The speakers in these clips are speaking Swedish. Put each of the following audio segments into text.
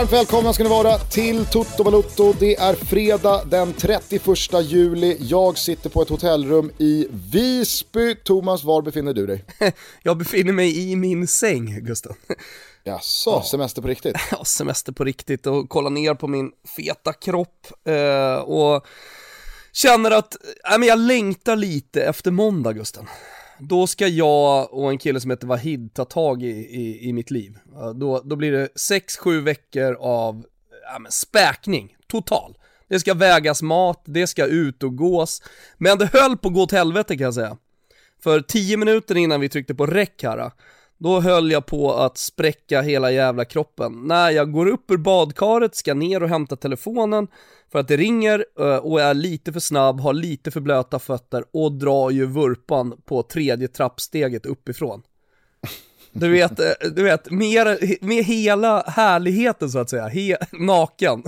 Varmt välkomna ska ni vara till Toto Balotto. Det är fredag den 31 juli. Jag sitter på ett hotellrum i Visby. Thomas, var befinner du dig? Jag befinner mig i min säng, Gustav. Jaså, ja. semester på riktigt? Ja, semester på riktigt och kolla ner på min feta kropp eh, och känner att äh, men jag längtar lite efter måndag, Gusten då ska jag och en kille som heter Wahid ta tag i, i, i mitt liv. Då, då blir det 6-7 veckor av ja, men späkning, total. Det ska vägas mat, det ska ut och gås. Men det höll på att gå åt helvete kan jag säga. För 10 minuter innan vi tryckte på räck här, då höll jag på att spräcka hela jävla kroppen. När jag går upp ur badkaret, ska ner och hämta telefonen, för att det ringer eh, och är lite för snabb, har lite för blöta fötter och drar ju vurpan på tredje trappsteget uppifrån. Du vet, eh, du vet, med, med hela härligheten så att säga, he, naken.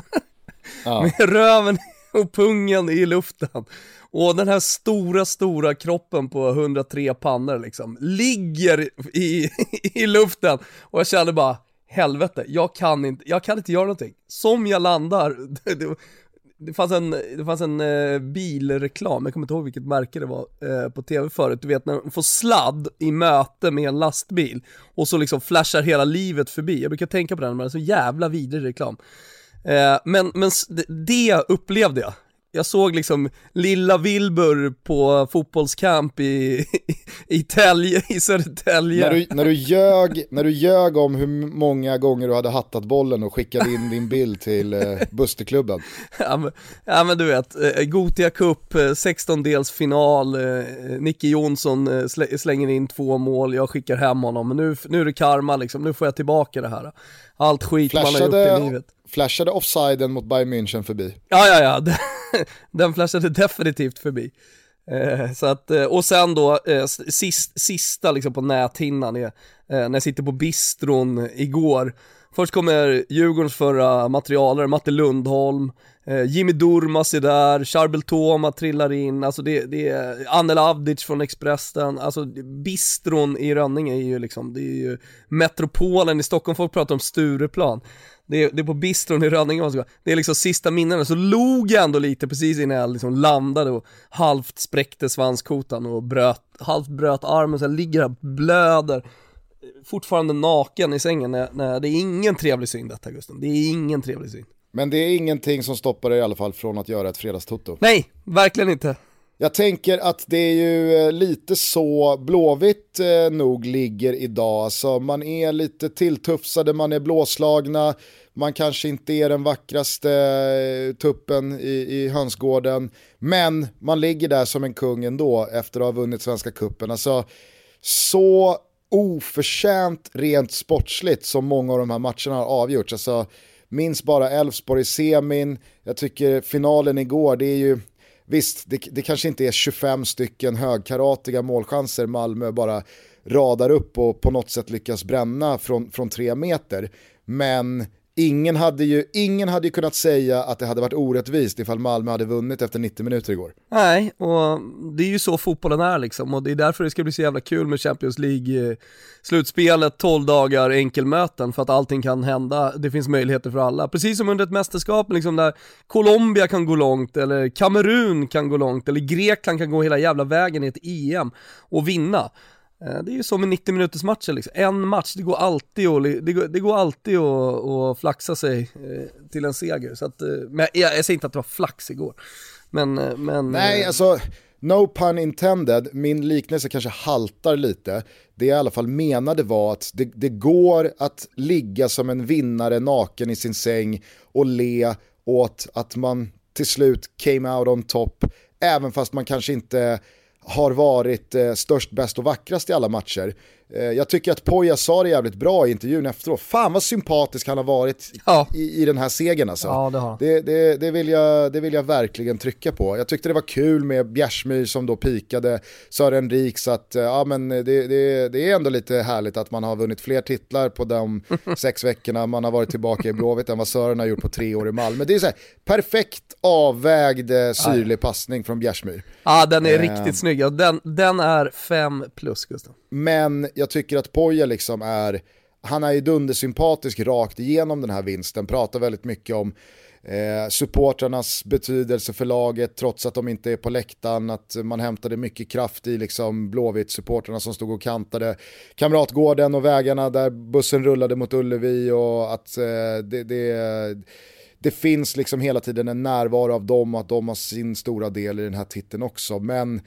Ja. Med röven och pungen i luften. Och den här stora, stora kroppen på 103 pannor liksom, ligger i, i luften. Och jag kände bara, helvete, jag kan inte, jag kan inte göra någonting. Som jag landar, det fanns en, det fanns en eh, bilreklam, jag kommer inte ihåg vilket märke det var, eh, på tv förut, du vet när man får sladd i möte med en lastbil och så liksom flashar hela livet förbi. Jag brukar tänka på den, men det är så jävla vidrig reklam. Eh, men, men det upplevde jag jag såg liksom lilla Wilbur på fotbollskamp i, i, i, Tälje, i Södertälje. När du, när, du ljög, när du ljög om hur många gånger du hade hattat bollen och skickade in din bild till eh, Busterklubben. Ja men, ja men du vet, eh, Gotia Cup, 16-dels eh, eh, Nicky Jonsson slänger in två mål, jag skickar hem honom, men nu, nu är det karma liksom, nu får jag tillbaka det här. Allt skit flashade, man har gjort i livet. Flashade offsiden mot Bayern München förbi? Ja, ja, ja. Den flashade definitivt förbi. Eh, så att, eh, och sen då, eh, sist, sista liksom på näthinnan är, eh, när jag sitter på bistron igår. Först kommer Djurgårdens förra materialare, Matte Lundholm, eh, Jimmy Durmas är där, Charbel Toma trillar in, alltså det, det är Anel Avdic från Expressen, alltså bistron i Rönninge är ju liksom, det är ju metropolen i Stockholm, folk pratar om Stureplan. Det är, det är på bistron i Rönninge, man ska, det är liksom sista minnena, så log jag ändå lite precis innan jag liksom landade och halvt spräckte svanskotan och bröt, halvt bröt armen, så jag ligger här blöder, fortfarande naken i sängen, när, när, det är ingen trevlig syn detta Gusten, det är ingen trevlig syn. Men det är ingenting som stoppar dig i alla fall från att göra ett fredagstoto? Nej, verkligen inte. Jag tänker att det är ju eh, lite så Blåvitt eh, nog ligger idag. Alltså man är lite tilltufsade, man är blåslagna, man kanske inte är den vackraste eh, tuppen i, i hönsgården, men man ligger där som en kung ändå efter att ha vunnit Svenska Cupen. Alltså, så oförtjänt rent sportsligt som många av de här matcherna har avgjorts. Alltså, minns bara Elfsborg i semin, jag tycker finalen igår, det är ju Visst, det, det, kanske inte är 25 stycken högkaratiga målchanser Malmö bara radar upp och på något sätt lyckas bränna från, från tre meter. Men Ingen hade, ju, ingen hade ju kunnat säga att det hade varit orättvist ifall Malmö hade vunnit efter 90 minuter igår. Nej, och det är ju så fotbollen är liksom och det är därför det ska bli så jävla kul med Champions League-slutspelet, 12 dagar enkelmöten för att allting kan hända, det finns möjligheter för alla. Precis som under ett mästerskap liksom där Colombia kan gå långt, eller Kamerun kan gå långt, eller Grekland kan gå hela jävla vägen i ett EM och vinna. Eh, det är ju så med 90 minuters matcher liksom. En match, det går alltid att, det går, det går alltid att, att flaxa sig eh, till en seger. Så att, eh, men jag, jag säger inte att det var flax igår. Men, men... Nej, alltså, no pun intended, min liknelse kanske haltar lite. Det jag i alla fall menade var att det, det går att ligga som en vinnare naken i sin säng och le åt att man till slut came out on top, även fast man kanske inte har varit eh, störst, bäst och vackrast i alla matcher. Eh, jag tycker att Poja sa det jävligt bra i intervjun efteråt. Fan vad sympatisk han har varit ja. i, i den här segern alltså. Ja, det. Det, det, det, vill jag, det vill jag verkligen trycka på. Jag tyckte det var kul med Bjärsmyr som då pikade Sören Rik så att eh, ja, men det, det, det är ändå lite härligt att man har vunnit fler titlar på de sex veckorna man har varit tillbaka i Blåvitt än vad Sören har gjort på tre år i Malmö. Det är så här, perfekt avvägd eh, syrlig passning från Bjärsmyr. Ja, den är eh. riktigt snygg. Den, den är fem plus Gustav. Men jag tycker att Poja liksom är, han är ju dundersympatisk rakt igenom den här vinsten, pratar väldigt mycket om Eh, supportrarnas betydelse för laget trots att de inte är på läktaren, att man hämtade mycket kraft i liksom Blåvitt-supportrarna som stod och kantade Kamratgården och vägarna där bussen rullade mot Ullevi och att eh, det, det, det finns liksom hela tiden en närvaro av dem och att de har sin stora del i den här titeln också. Men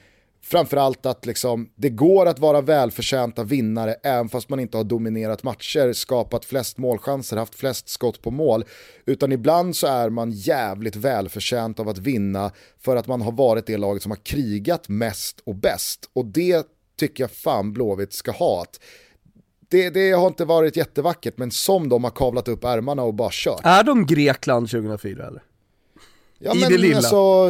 framförallt att liksom, det går att vara välförtjänta vinnare även fast man inte har dominerat matcher, skapat flest målchanser, haft flest skott på mål. Utan ibland så är man jävligt välförtjänt av att vinna för att man har varit det laget som har krigat mest och bäst. Och det tycker jag fan Blåvitt ska ha. Det, det, har inte varit jättevackert, men som de har kavlat upp ärmarna och bara kört. Är de Grekland 2004 eller? Ja, I men det lilla? Alltså,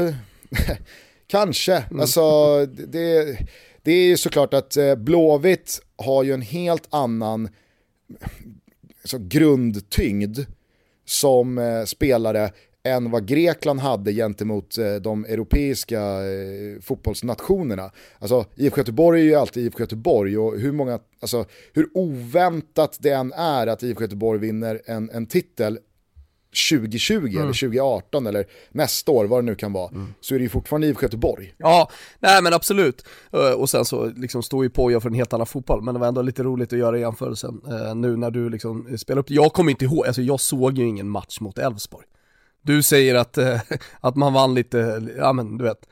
Kanske, mm. alltså det, det är ju såklart att eh, Blåvitt har ju en helt annan alltså, grundtyngd som eh, spelare än vad Grekland hade gentemot eh, de europeiska eh, fotbollsnationerna. Alltså IFK Göteborg är ju alltid IFK Göteborg och hur många, alltså hur oväntat det än är att IFK Göteborg vinner en, en titel 2020 mm. eller 2018 eller nästa år, vad det nu kan vara, mm. så är det ju fortfarande IFK Göteborg. Ja, nej men absolut. Eh, och sen så liksom står ju Poja för en helt annan fotboll, men det var ändå lite roligt att göra jämförelsen uh, nu när du liksom spelar upp. Jag kommer inte ihåg, alltså jag såg ju ingen match mot Elfsborg. Du säger att, uh, att man vann lite, ja men du vet,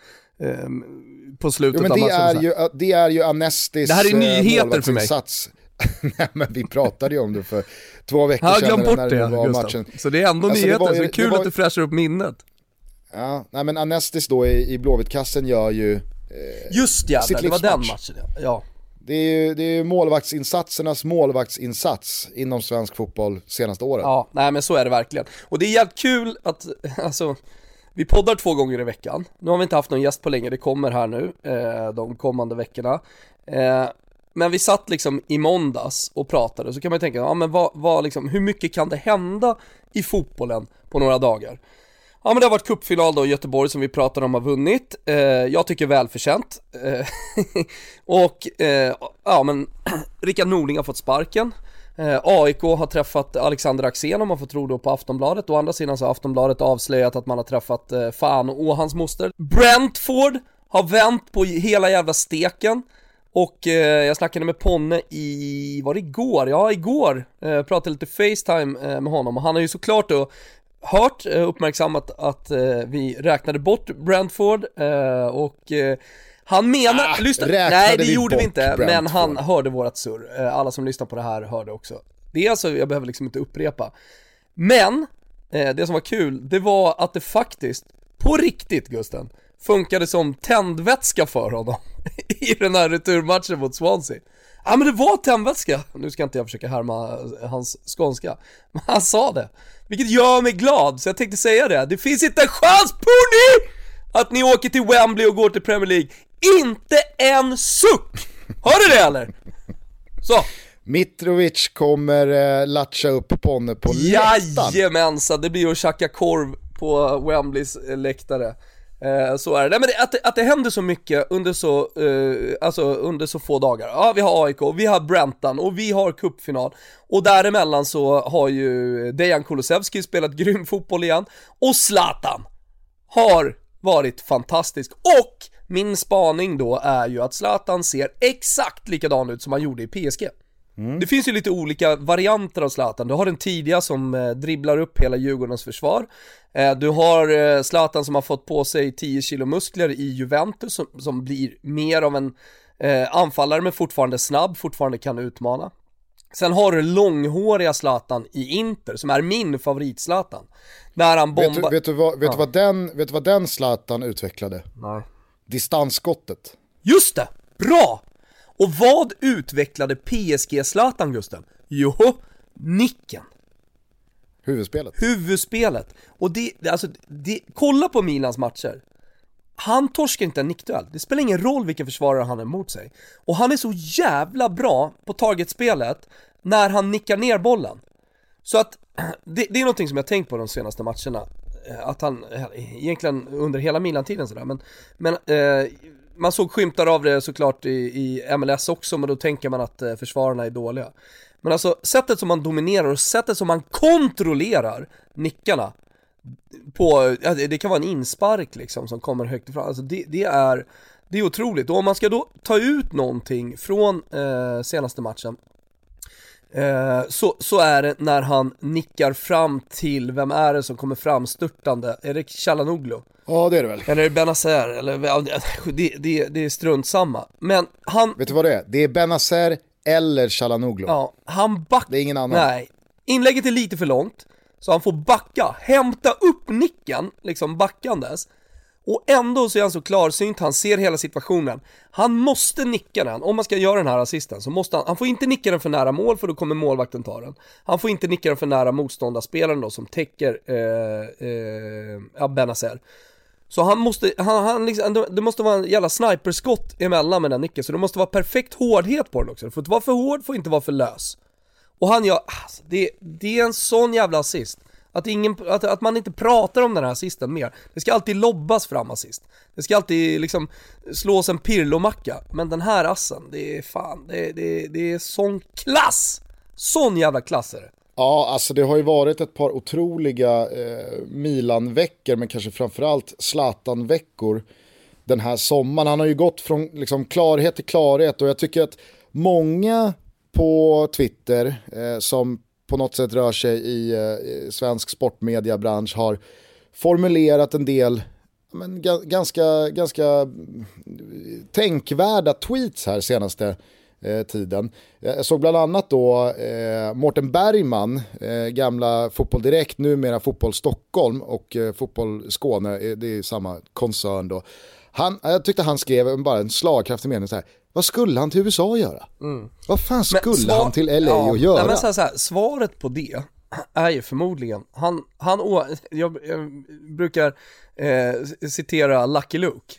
på slutet jo, men det av matchen. Är ju, det är ju Amnestis Det här är nyheter för mig. Nej men vi pratade ju om det för två veckor sedan. Jag har glömt bort det, det. Matchen. Så det är ändå alltså, nyheter, det var, så det är kul det var... att du fräschar upp minnet. Ja, nej men Anestis då i, i Blåvittkassen gör ju eh, Just ja, det var den matchen ja. Det är ju det är målvaktsinsatsernas målvaktsinsats inom svensk fotboll senaste året. Ja, nej men så är det verkligen. Och det är jävligt kul att, alltså, vi poddar två gånger i veckan. Nu har vi inte haft någon gäst på länge, det kommer här nu, eh, de kommande veckorna. Eh, men vi satt liksom i måndags och pratade, så kan man ju tänka, ja men vad, vad liksom, hur mycket kan det hända i fotbollen på några dagar? Ja men det har varit cupfinal då i Göteborg som vi pratade om har vunnit, eh, jag tycker välförtjänt. Eh, och eh, ja men Rickard Norling har fått sparken. Eh, AIK har träffat Alexander Axén om man får tro då på Aftonbladet, å andra sidan så har Aftonbladet avslöjat att man har träffat eh, Fan och hans moster. Brentford har vänt på hela jävla steken. Och eh, jag snackade med Ponne i, var det igår? Ja, igår. Eh, pratade lite Facetime eh, med honom och han har ju såklart då hört, eh, uppmärksammat att eh, vi räknade bort Brentford eh, och han menar, ah, lyssna, nej det gjorde vi inte, Brentford. men han hörde vårat surr. Alla som lyssnar på det här hörde också. Det är alltså, jag behöver liksom inte upprepa. Men, det som var kul, det var att det faktiskt, på riktigt Gusten, funkade som tändvätska för honom i den här returmatchen mot Swansea. Ja men det var tändvätska, nu ska inte jag försöka härma hans skånska, men han sa det. Vilket gör mig glad, så jag tänkte säga det. Det finns inte en chans Pony! Att ni åker till Wembley och går till Premier League. Inte en suck! Hör du det eller? Så. Mitrovic kommer eh, latcha upp Ponne på läktaren. Jajamensan, det blir att tjacka korv på Wembleys eh, läktare. Eh, så är det. Nej, men det, att, det, att det händer så mycket under så, eh, alltså under så få dagar. Ja, vi har AIK, vi har Brentan och vi har cupfinal. Och däremellan så har ju Dejan Kulusevski spelat grym fotboll igen. Och Zlatan har varit fantastisk. Och min spaning då är ju att Zlatan ser exakt likadan ut som han gjorde i PSG. Mm. Det finns ju lite olika varianter av Zlatan. Du har den tidiga som eh, dribblar upp hela Djurgårdens försvar. Eh, du har eh, Zlatan som har fått på sig 10 kilo muskler i Juventus som, som blir mer av en eh, anfallare men fortfarande snabb, fortfarande kan utmana. Sen har du långhåriga Zlatan i Inter som är min favorit Zlatan. När han bombar... Vet du, vet du, vad, vet ja. du vad, den, vet du vad den Zlatan utvecklade? Nej. Distansskottet. Just det! Bra! Och vad utvecklade PSG-Zlatan Gusten? Jo, nicken. Huvudspelet. Huvudspelet. Och det, alltså, det, kolla på Milans matcher. Han torskar inte en nickduell. Det spelar ingen roll vilken försvarare han har emot sig. Och han är så jävla bra på targetspelet när han nickar ner bollen. Så att, det, det är någonting som jag tänkt på de senaste matcherna. Eh, att han, eh, egentligen under hela Milan-tiden sådär, men, men eh, man såg skymtar av det såklart i, i MLS också, men då tänker man att eh, försvararna är dåliga. Men alltså sättet som man dominerar och sättet som man kontrollerar nickarna på, det kan vara en inspark liksom som kommer högt ifrån, alltså det, det är det är otroligt, och om man ska då ta ut någonting från eh, senaste matchen eh, så, så är det när han nickar fram till, vem är det som kommer fram störtande? Är det Chalanoglu? Ja det är det väl. Eller är det Benazer? Eller, det, det, det är strunt samma. Men han... Vet du vad det är? Det är Benazer eller Chalanoglu. Ja, han backar. Det är ingen annan. Nej. Inlägget är lite för långt, så han får backa, hämta upp nicken, liksom backandes. Och ändå så är han så klarsynt, han ser hela situationen. Han måste nicka den, om man ska göra den här assisten så måste han, han får inte nicka den för nära mål för då kommer målvakten ta den. Han får inte nicka den för nära motståndarspelaren då som täcker eh, eh, Benazer. Så han måste, han, han liksom, det måste vara en jävla sniperskott emellan med den nicken, så det måste vara perfekt hårdhet på den också. Det får inte vara för hård, får inte vara för lös. Och han gör, alltså, det, det är en sån jävla assist. Att, ingen, att, att man inte pratar om den här assisten mer. Det ska alltid lobbas fram assist. Det ska alltid liksom slås en pirlomacka. Men den här assen, det är fan, det, det, det är sån klass! Sån jävla klass är det. Ja, alltså det har ju varit ett par otroliga eh, Milan-veckor, men kanske framförallt Zlatan-veckor den här sommaren. Han har ju gått från liksom, klarhet till klarhet och jag tycker att många på Twitter eh, som på något sätt rör sig i eh, svensk sportmediabransch har formulerat en del men, ganska, ganska mm, tänkvärda tweets här senaste eh, tiden. Jag såg bland annat då eh, Mårten Bergman, eh, gamla Fotboll Direkt, numera Fotboll Stockholm och eh, Fotboll Skåne, eh, det är samma koncern då. Han, jag tyckte han skrev bara en slagkraftig mening så här, vad skulle han till USA göra? Mm. Vad fan skulle svar, han till LA ja, att göra? Nej, men så här, så här, svaret på det är ju förmodligen, han, han jag, jag brukar eh, citera Lucky Luke.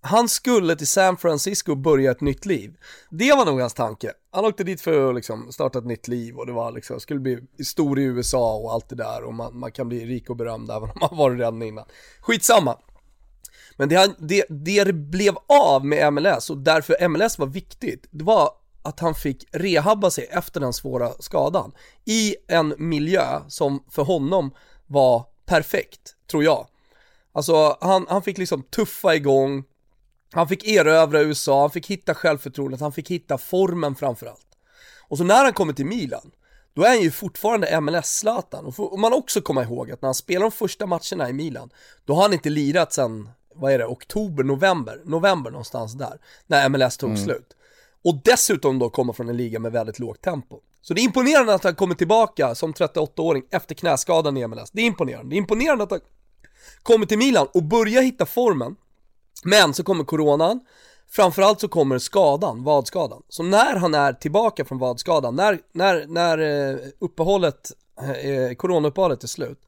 Han skulle till San Francisco börja ett nytt liv. Det var nog hans tanke. Han åkte dit för att liksom starta ett nytt liv och det var liksom, skulle bli stor i USA och allt det där och man, man kan bli rik och berömd även om man varit redan innan. Skitsamma. Men det, det, det blev av med MLS och därför MLS var viktigt, det var att han fick rehabba sig efter den svåra skadan i en miljö som för honom var perfekt, tror jag. Alltså han, han fick liksom tuffa igång, han fick erövra USA, han fick hitta självförtroendet, han fick hitta formen framförallt. Och så när han kommer till Milan, då är han ju fortfarande MLS-Zlatan. Och man också komma ihåg att när han spelar de första matcherna i Milan, då har han inte lirat sen vad är det, oktober, november, november någonstans där, när MLS tog mm. slut. Och dessutom då komma från en liga med väldigt lågt tempo. Så det är imponerande att han kommer tillbaka som 38-åring efter knäskadan i MLS. Det är imponerande. Det är imponerande att han kommer till Milan och börjar hitta formen. Men så kommer coronan, framförallt så kommer skadan, vadskadan. Så när han är tillbaka från vadskadan, när, när, när eh, uppehållet, eh, coronauppehållet är slut,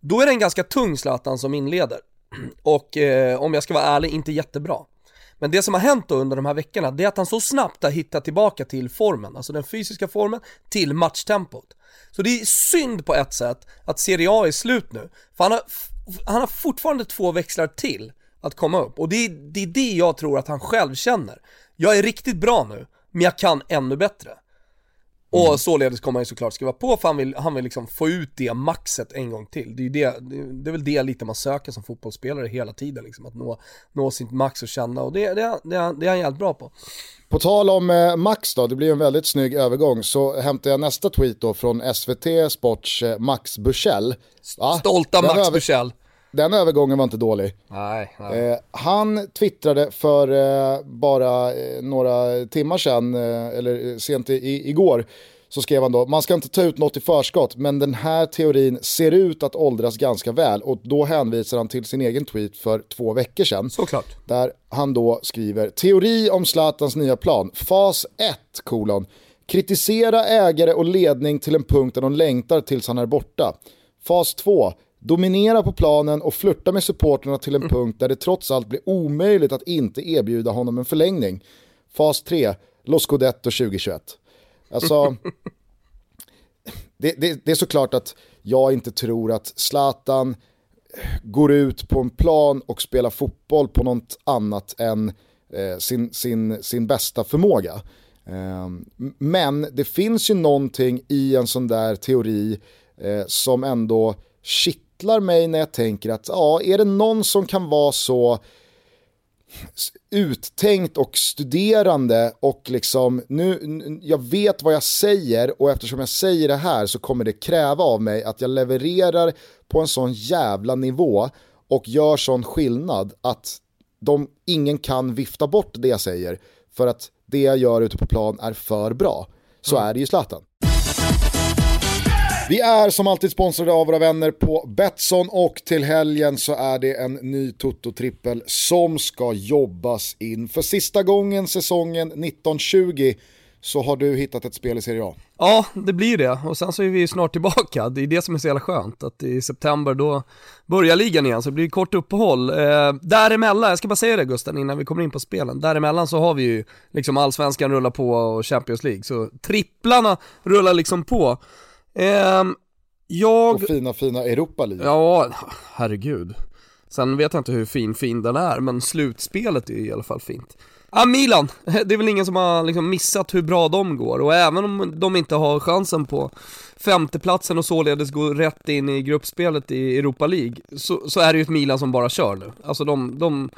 då är det en ganska tung Zlatan som inleder. Och eh, om jag ska vara ärlig, inte jättebra. Men det som har hänt då under de här veckorna, det är att han så snabbt har hittat tillbaka till formen, alltså den fysiska formen, till matchtempot. Så det är synd på ett sätt att Serie A är slut nu, för han har, han har fortfarande två växlar till att komma upp. Och det är, det är det jag tror att han själv känner. Jag är riktigt bra nu, men jag kan ännu bättre. Och mm. således kommer han ju såklart skriva på för han vill, han vill liksom få ut det maxet en gång till. Det är, det, det är väl det lite man söker som fotbollsspelare hela tiden, liksom, att nå, nå sitt max och känna och det, det, det, det är han jävligt bra på. På tal om eh, Max då, det blir en väldigt snygg övergång, så hämtar jag nästa tweet då från SVT Sports eh, Max Bursell. Stolta Max över... Bursell. Den övergången var inte dålig. Nej, nej. Eh, han twittrade för eh, bara eh, några timmar sedan, eh, eller sent i, igår, så skrev han då, man ska inte ta ut något i förskott, men den här teorin ser ut att åldras ganska väl. Och då hänvisar han till sin egen tweet för två veckor sedan. Såklart. Där han då skriver, teori om Zlatans nya plan, fas 1, kolon. Kritisera ägare och ledning till en punkt där de längtar tills han är borta. Fas 2, dominera på planen och flirta med supporterna till en mm. punkt där det trots allt blir omöjligt att inte erbjuda honom en förlängning. Fas 3, Los Scudetto 2021. Alltså, det, det, det, är såklart att jag inte tror att Zlatan går ut på en plan och spelar fotboll på något annat än eh, sin, sin, sin bästa förmåga. Ehm, men det finns ju någonting i en sån där teori eh, som ändå kittlar mig när jag tänker att ja, är det någon som kan vara så uttänkt och studerande och liksom nu, jag vet vad jag säger och eftersom jag säger det här så kommer det kräva av mig att jag levererar på en sån jävla nivå och gör sån skillnad att de, ingen kan vifta bort det jag säger för att det jag gör ute på plan är för bra. Så mm. är det ju Zlatan. Vi är som alltid sponsrade av våra vänner på Betsson och till helgen så är det en ny Toto-trippel som ska jobbas in. För sista gången säsongen 1920 så har du hittat ett spel i Serie A. Ja, det blir det. Och sen så är vi snart tillbaka. Det är det som är så jävla skönt. Att i september då börjar ligan igen, så det blir kort uppehåll. Eh, däremellan, jag ska bara säga det Gusten innan vi kommer in på spelen. Däremellan så har vi ju liksom allsvenskan rullar på och Champions League. Så tripplarna rullar liksom på. Eh, jag... Och fina, fina Europa League. Ja, herregud. Sen vet jag inte hur fin fin den är, men slutspelet är i alla fall fint. Ja, Milan, det är väl ingen som har liksom missat hur bra de går och även om de inte har chansen på femteplatsen och således går rätt in i gruppspelet i Europa League så, så är det ju ett Milan som bara kör nu. Alltså de, de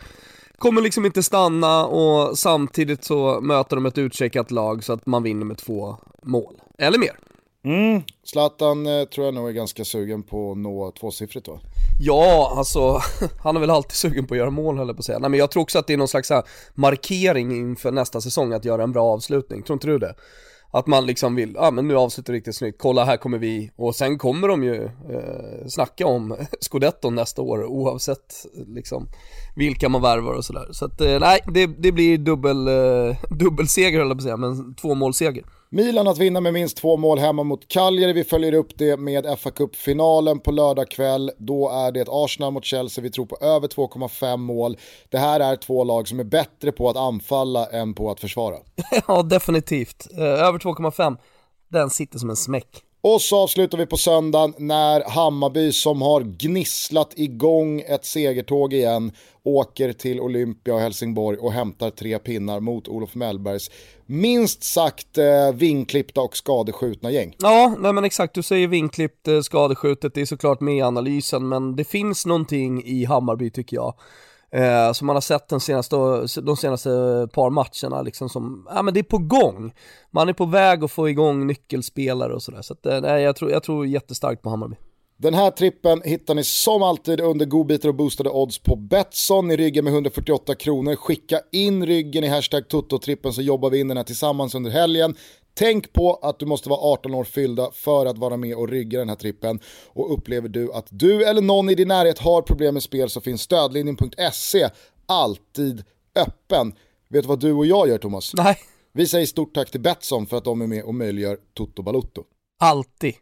kommer liksom inte stanna och samtidigt så möter de ett utcheckat lag så att man vinner med två mål, eller mer. Mm. Zlatan eh, tror jag nog är ganska sugen på att nå tvåsiffrigt då. Ja, alltså han är väl alltid sugen på att göra mål höll jag på att säga. Nej men jag tror också att det är någon slags här, markering inför nästa säsong att göra en bra avslutning, tror inte du det? Att man liksom vill, ja ah, men nu avslutar riktigt snyggt, kolla här kommer vi, och sen kommer de ju eh, snacka om scudetton nästa år oavsett liksom vilka man värvar och sådär. Så att eh, nej, det, det blir dubbel, eh, dubbelseger höll jag på att säga, men två målseger. Milan att vinna med minst två mål hemma mot Cagliari. Vi följer upp det med fa Cup-finalen på lördag kväll. Då är det Arsenal mot Chelsea. Vi tror på över 2,5 mål. Det här är två lag som är bättre på att anfalla än på att försvara. ja, definitivt. Eh, över 2,5. Den sitter som en smäck. Och så avslutar vi på söndagen när Hammarby som har gnisslat igång ett segertåg igen åker till Olympia och Helsingborg och hämtar tre pinnar mot Olof Mellbergs minst sagt eh, vinklippta och skadeskjutna gäng. Ja, nej men exakt, du säger vinklippt, eh, skadeskjutet, det är såklart med i analysen, men det finns någonting i Hammarby tycker jag. Eh, som man har sett den senaste, de senaste par matcherna liksom som, ja men det är på gång. Man är på väg att få igång nyckelspelare och sådär. Så att, eh, nej, jag tror, jag tror jättestarkt på Hammarby. Den här trippen hittar ni som alltid under godbitar och boostade odds på Betsson. i ryggen med 148 kronor. Skicka in ryggen i hashtag Toto-trippen så jobbar vi in den här tillsammans under helgen. Tänk på att du måste vara 18 år fyllda för att vara med och rygga den här trippen. Och upplever du att du eller någon i din närhet har problem med spel så finns stödlinjen.se alltid öppen. Vet du vad du och jag gör Thomas? Nej. Vi säger stort tack till Betsson för att de är med och möjliggör Toto Balutto. Alltid.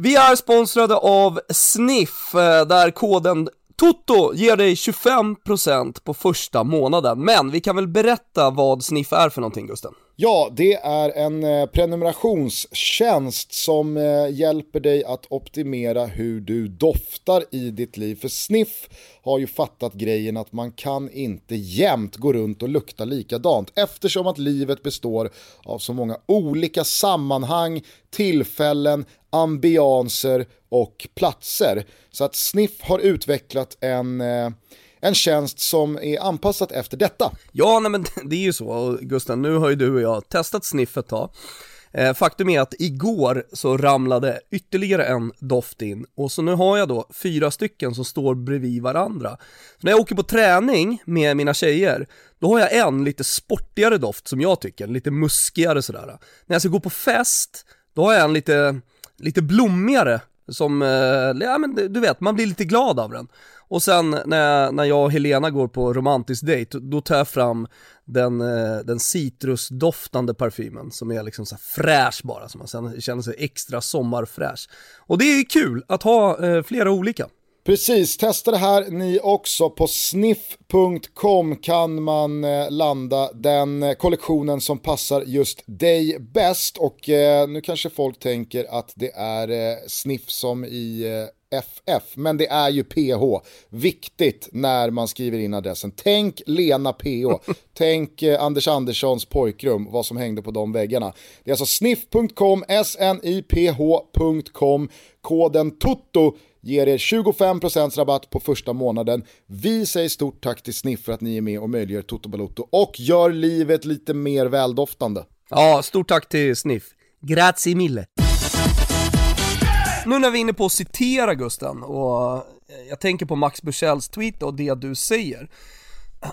Vi är sponsrade av Sniff, eh, där koden Toto ger dig 25% på första månaden, men vi kan väl berätta vad Sniff är för någonting Gusten? Ja, det är en eh, prenumerationstjänst som eh, hjälper dig att optimera hur du doftar i ditt liv. För Sniff har ju fattat grejen att man kan inte jämt gå runt och lukta likadant eftersom att livet består av så många olika sammanhang, tillfällen, ambianser och platser. Så att Sniff har utvecklat en eh, en tjänst som är anpassat efter detta. Ja, nej men det är ju så, Gusten, nu har ju du och jag testat Sniff ett tag. Eh, faktum är att igår så ramlade ytterligare en doft in och så nu har jag då fyra stycken som står bredvid varandra. Så när jag åker på träning med mina tjejer, då har jag en lite sportigare doft som jag tycker, lite muskigare sådär. När jag ska gå på fest, då har jag en lite, lite blommigare som, eh, ja men du vet, man blir lite glad av den. Och sen när, när jag och Helena går på romantisk dejt, då tar jag fram den, eh, den citrusdoftande parfymen som är liksom så fräsch bara, så man känner sig extra sommarfräsch. Och det är kul att ha eh, flera olika. Precis, testa det här ni också. På sniff.com kan man eh, landa den eh, kollektionen som passar just dig bäst. Och eh, nu kanske folk tänker att det är eh, sniff som i eh, FF, men det är ju PH. Viktigt när man skriver in adressen. Tänk Lena PH, tänk eh, Anders Anderssons pojkrum, vad som hängde på de väggarna. Det är alltså sniff.com, sniph.com, koden TOTO ger er 25% rabatt på första månaden. Vi säger stort tack till Sniff för att ni är med och möjliggör Toto Balotto och gör livet lite mer väldoftande. Ja, stort tack till Sniff. Grazie mille. Nu när vi är inne på att citera Gusten och jag tänker på Max Bushells tweet och det du säger.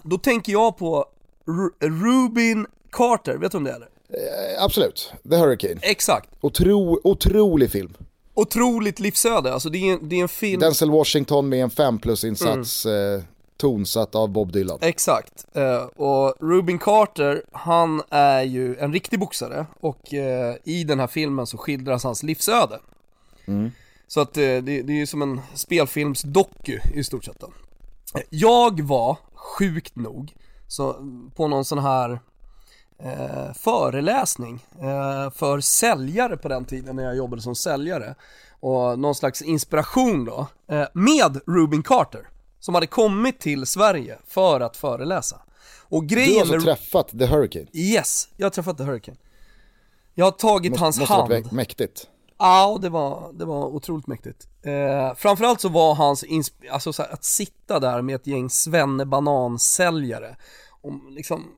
Då tänker jag på Ru Rubin Carter, vet du om det är? Eh, absolut, The Hurricane. Exakt. Otro, otrolig film otroligt livsöde, alltså det är, det är en film... Denzel Washington med en 5 plus-insats, mm. eh, tonsatt av Bob Dylan. Exakt, eh, och Rubin Carter, han är ju en riktig boxare och eh, i den här filmen så skildras hans livsöde. Mm. Så att eh, det, det är ju som en spelfilmsdoku i stort sett. Då. Jag var, sjukt nog, så på någon sån här eh, föreläsning eh, för säljare på den tiden när jag jobbade som säljare och någon slags inspiration då eh, med Rubin Carter som hade kommit till Sverige för att föreläsa. Och grejen du har alltså med... träffat The Hurricane? Yes, jag har träffat The Hurricane. Jag har tagit måste, hans måste hand. Måste varit mäktigt. Ja, det var, det var otroligt mäktigt. Eh, framförallt så var hans, alltså så här, att sitta där med ett gäng svennebanansäljare och liksom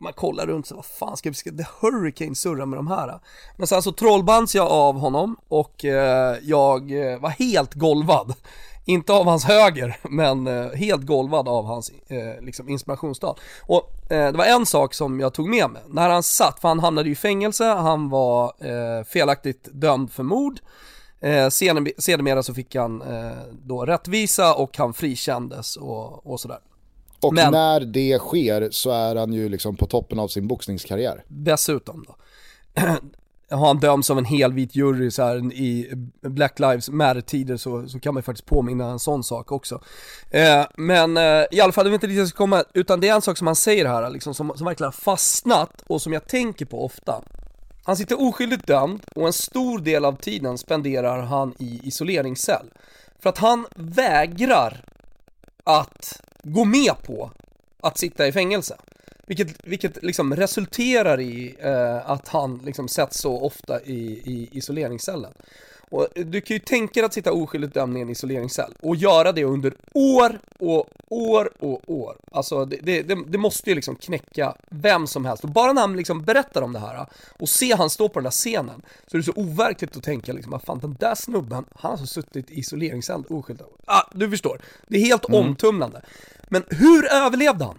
man kollar runt så vad fan ska, vi ska The Hurricane surra med de här? Men sen så trollbands jag av honom och eh, jag eh, var helt golvad. Inte av hans höger, men eh, helt golvad av hans eh, liksom inspirationstal. Och eh, det var en sak som jag tog med mig. När han satt, för han hamnade i fängelse, han var eh, felaktigt dömd för mord. Eh, sedermera så fick han då rättvisa och han frikändes och, och sådär. Och Men, när det sker så är han ju liksom på toppen av sin boxningskarriär. Dessutom då. har han dömts av en helvit jury så här, i Black Lives Matter-tider så, så kan man ju faktiskt påminna en sån sak också. Eh, men eh, i alla fall, det är inte jag ska komma, utan det är en sak som han säger här liksom, som, som verkligen har fastnat och som jag tänker på ofta. Han sitter oskyldigt dömd och en stor del av tiden spenderar han i isoleringscell. För att han vägrar att gå med på att sitta i fängelse. Vilket, vilket liksom resulterar i eh, att han liksom sätts så ofta i, i isoleringscellen. Och du kan ju tänka dig att sitta oskyldigt dömd i en isoleringscell och göra det under år och år och år. Alltså det, det, det, måste ju liksom knäcka vem som helst. Och bara när han liksom berättar om det här och se han stå på den där scenen så är det så overkligt att tänka liksom, att fan den där snubben, han har alltså suttit i isoleringscell oskyldigt. Ah, du förstår. Det är helt mm. omtumlande. Men hur överlevde han?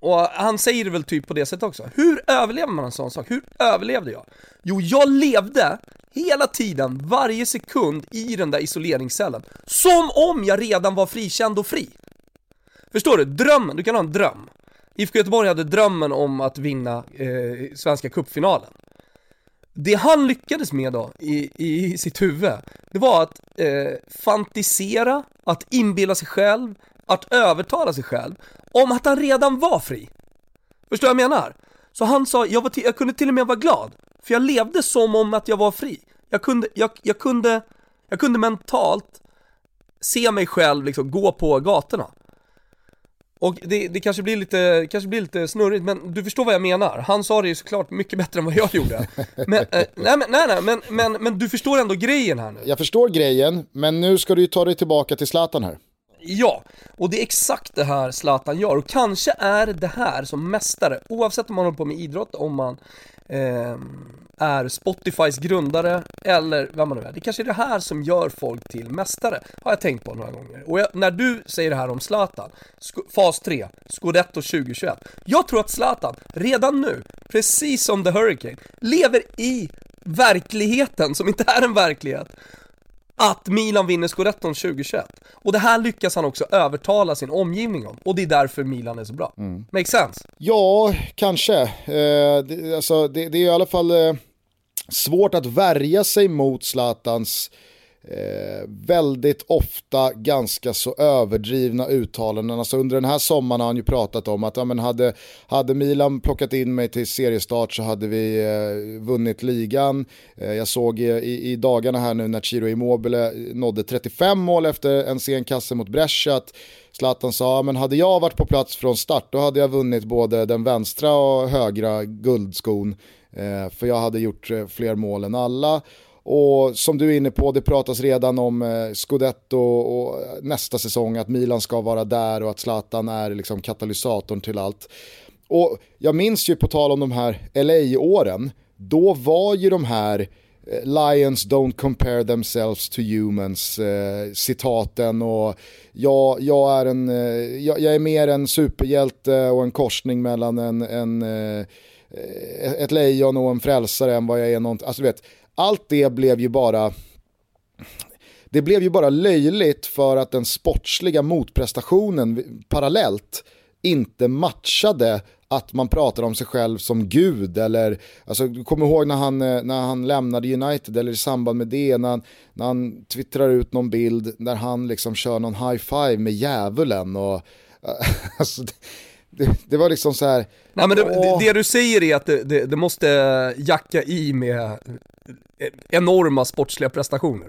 Och han säger det väl typ på det sättet också. Hur överlever man en sån sak? Hur överlevde jag? Jo, jag levde hela tiden, varje sekund i den där isoleringscellen. Som om jag redan var frikänd och fri. Förstår du? Drömmen, du kan ha en dröm. IFK Göteborg hade drömmen om att vinna eh, Svenska Cupfinalen. Det han lyckades med då, i, i sitt huvud, det var att eh, fantisera, att inbilla sig själv, att övertala sig själv om att han redan var fri. Förstår du vad jag menar? Så han sa, jag, var jag kunde till och med vara glad, för jag levde som om att jag var fri. Jag kunde, jag, jag kunde, jag kunde mentalt se mig själv liksom gå på gatorna. Och det, det, kanske, blir lite, kanske blir lite snurrigt, men du förstår vad jag menar. Han sa det ju såklart mycket bättre än vad jag gjorde. Men, eh, nej, men, nej, nej, men, men, men du förstår ändå grejen här nu. Jag förstår grejen, men nu ska du ju ta dig tillbaka till Zlatan här. Ja, och det är exakt det här Zlatan gör och kanske är det här som mästare, oavsett om man håller på med idrott, om man eh, är Spotifys grundare eller vad man nu är. Det kanske är det här som gör folk till mästare, har jag tänkt på några gånger. Och jag, när du säger det här om Zlatan, fas 3, Scudetto 2021. Jag tror att Zlatan redan nu, precis som The Hurricane, lever i verkligheten som inte är en verklighet att Milan vinner scudetton 2021. Och det här lyckas han också övertala sin omgivning om, och det är därför Milan är så bra. Mm. Make sense? Ja, kanske. Eh, det, alltså, det, det, är i alla fall eh, svårt att värja sig mot Zlatans Eh, väldigt ofta ganska så överdrivna uttalanden. Alltså under den här sommaren har han ju pratat om att ja, men hade, hade Milan plockat in mig till seriestart så hade vi eh, vunnit ligan. Eh, jag såg i, i, dagarna här nu när Ciro Immobile eh, nådde 35 mål efter en sen kasse mot Brescia att Zlatan sa, men hade jag varit på plats från start då hade jag vunnit både den vänstra och högra guldskon. Eh, för jag hade gjort eh, fler mål än alla. Och som du är inne på, det pratas redan om eh, Scudetto och nästa säsong, att Milan ska vara där och att Zlatan är liksom katalysatorn till allt. Och jag minns ju på tal om de här LA-åren, då var ju de här eh, Lions don't compare themselves to humans eh, citaten och jag, jag, är en, eh, jag, jag, är mer en superhjälte och en korsning mellan en, en eh, eh ett lejon och en frälsare än vad jag är någonting. alltså du vet, allt det blev ju bara det blev ju bara löjligt för att den sportsliga motprestationen parallellt inte matchade att man pratar om sig själv som gud eller, alltså du kommer ihåg när han, eh, när han lämnade United eller i samband med det, när han, när han twittrar ut någon bild där han liksom kör någon high five med djävulen och alltså, det, det, var liksom så här. Nej men det, det du säger är att det, det, måste jacka i med enorma sportsliga prestationer.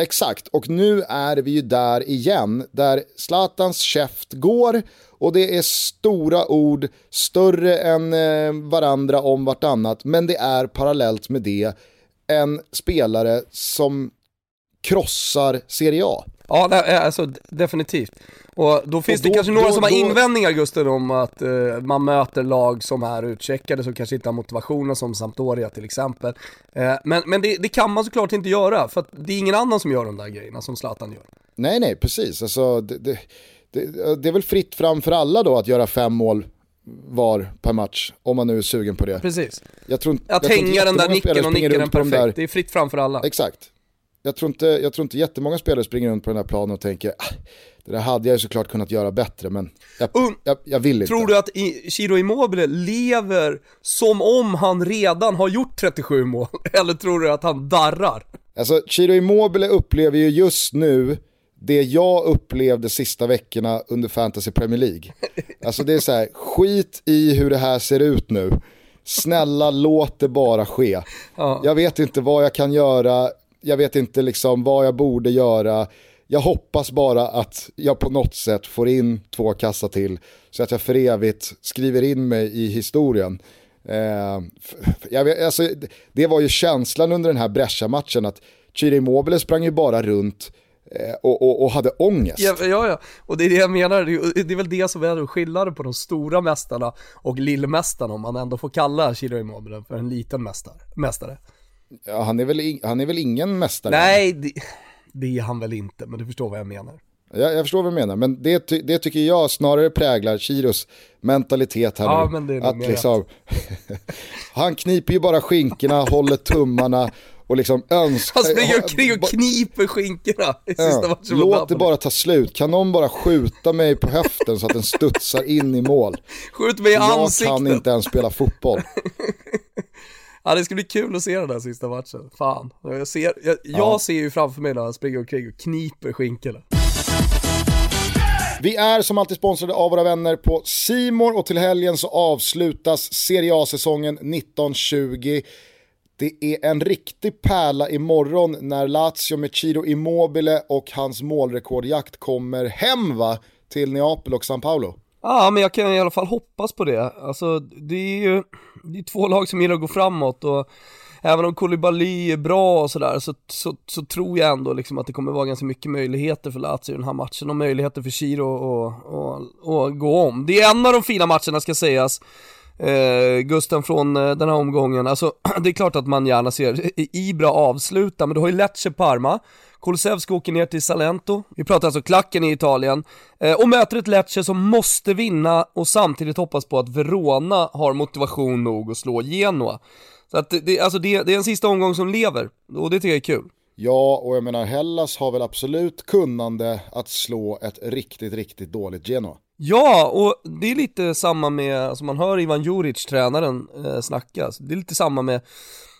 Exakt, och nu är vi ju där igen, där Zlatans käft går och det är stora ord, större än eh, varandra om vartannat, men det är parallellt med det en spelare som krossar Serie A. Ja, eh, alltså definitivt. Och då finns och då, det kanske några då, som har invändningar Gusten om att uh, man möter lag som är utcheckade som kanske inte har motivationen som Sampdoria till exempel. Uh, men men det, det, kan man såklart inte göra för det är ingen annan som gör de där grejerna som Zlatan gör. Nej, nej, precis. Alltså, det, det, det, är väl fritt fram för alla då att göra fem mål var per match, om man nu är sugen på det. Precis. Jag tror, att jag hänga den där nicken och nicka den perfekt, där... det är fritt fram för alla. Exakt jag tror, inte, jag tror inte jättemånga spelare springer runt på den här planen och tänker ah, det där hade jag ju såklart kunnat göra bättre men jag, um, jag, jag vill inte. Tror du att Chiro Immobile lever som om han redan har gjort 37 mål? Eller tror du att han darrar? Alltså Chiro Immobile upplever ju just nu det jag upplevde sista veckorna under Fantasy Premier League. Alltså det är så här, skit i hur det här ser ut nu. Snälla låt det bara ske. Ja. Jag vet inte vad jag kan göra, jag vet inte liksom vad jag borde göra. Jag hoppas bara att jag på något sätt får in två kassa till så att jag för evigt skriver in mig i historien. Eh, jag vet, alltså, det var ju känslan under den här Brescia-matchen att Chiri Immobile sprang ju bara runt eh, och, och, och, hade ångest. Ja, ja, ja, och det är det jag menar, det är väl det som är skillnaden på de stora mästarna och lillmästarna om man ändå får kalla Chiro Immobile för en liten mästare. mästare. Ja, han, är väl, han är väl ingen mästare? Nej, det, det, är han väl inte, men du förstår vad jag menar. Jag, jag förstår vad du menar, men det, det tycker jag snarare präglar Chiros mentalitet här ja, nu. Men det är att liksom, han kniper ju bara skinkorna, håller tummarna och liksom önskar... Han springer omkring och kniper skinkorna i sista ja, Låt det bara ta slut, kan någon bara skjuta mig på höften så att den studsar in i mål? Skjut mig i ansiktet! Jag kan inte ens spela fotboll. Ja det ska bli kul att se den där sista matchen, fan. Jag ser, jag, jag ser ju framför mig när han springer omkring och kniper skinkorna. Vi är som alltid sponsrade av våra vänner på Simor och till helgen så avslutas Serie A-säsongen 1920. Det är en riktig pärla imorgon när Lazio med Ciro Immobile och hans målrekordjakt kommer hem va? Till Neapel och San Paolo. Ja, men jag kan i alla fall hoppas på det. Alltså, det är ju det är två lag som gillar att gå framåt och även om Koulibaly är bra och sådär så, så, så, tror jag ändå liksom att det kommer vara ganska mycket möjligheter för Lazio i den här matchen och möjligheter för Chiro att gå om. Det är en av de fina matcherna ska sägas. Eh, Gusten från eh, den här omgången, alltså det är klart att man gärna ser Ibra avsluta, men du har ju Lecce Parma, Kulusevski åker ner till Salento, vi pratar alltså klacken i Italien, eh, och möter ett Lecce som måste vinna och samtidigt hoppas på att Verona har motivation nog att slå Genoa. Så att det, alltså det, det är en sista omgång som lever, och det tycker jag är kul. Ja, och jag menar Hellas har väl absolut kunnande att slå ett riktigt, riktigt dåligt Genoa. Ja, och det är lite samma med, alltså man hör Ivan Juric, tränaren, eh, snacka, det är lite samma med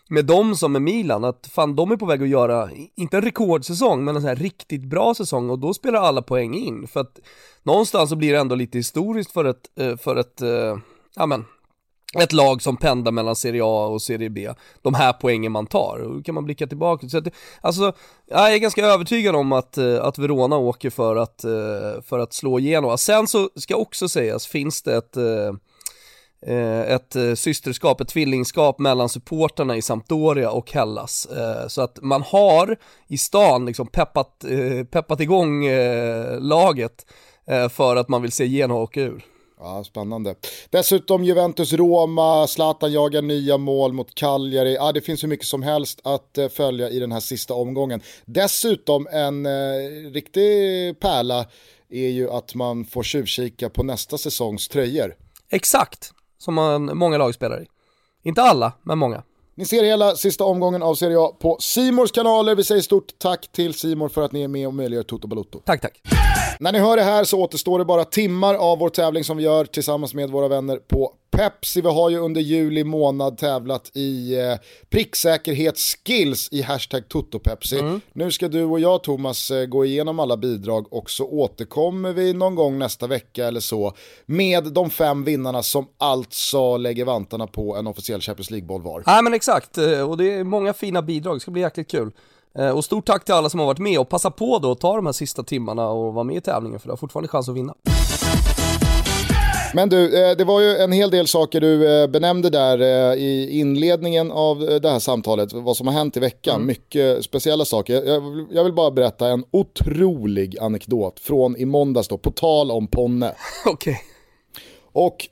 med dem som med Milan, att fan de är på väg att göra, inte en rekordsäsong, men en sån här riktigt bra säsong och då spelar alla poäng in. För att någonstans så blir det ändå lite historiskt för ett, eh, för ett, eh, ja men, ett lag som pendlar mellan Serie A och Serie B, de här poängen man tar, och då kan man blicka tillbaka. Så att, alltså, jag är ganska övertygad om att, eh, att Verona åker för att, för att slå igenom, Sen så ska också sägas, finns det ett ett eh, systerskap, ett tvillingskap mellan supporterna i Sampdoria och Hellas. Eh, så att man har i stan liksom peppat, peppat igång laget för att man vill se Genoa åka ur. Ja, spännande. Dessutom Juventus-Roma, Zlatan jagar nya mål mot Cagliari. Ja, det finns hur mycket som helst att följa i den här sista omgången. Dessutom en eh, riktig pärla är ju att man får tjuvkika på nästa säsongs tröjor. Exakt, som man, många lag spelar i. Inte alla, men många. Ni ser hela sista omgången av Serie A på Simors kanaler. Vi säger stort tack till Simor för att ni är med och möjliggör Toto Balotto. Tack, tack. När ni hör det här så återstår det bara timmar av vår tävling som vi gör tillsammans med våra vänner på Pepsi. Vi har ju under juli månad tävlat i eh, pricksäkerhetsskills i hashtag TotoPepsi. Mm. Nu ska du och jag Thomas eh, gå igenom alla bidrag och så återkommer vi någon gång nästa vecka eller så med de fem vinnarna som alltså lägger vantarna på en officiell Champions League-boll var. Ja men exakt, eh, och det är många fina bidrag, det ska bli jäkligt kul. Eh, och stort tack till alla som har varit med och passa på då att ta de här sista timmarna och vara med i tävlingen för du har fortfarande chans att vinna. Men du, eh, det var ju en hel del saker du eh, benämnde där i inledningen av det här samtalet, vad som har hänt i veckan. Mm. Mycket speciella saker. Jag vill bara berätta en otrolig anekdot från i måndags då, på tal om Ponne. Okej. Okay. Och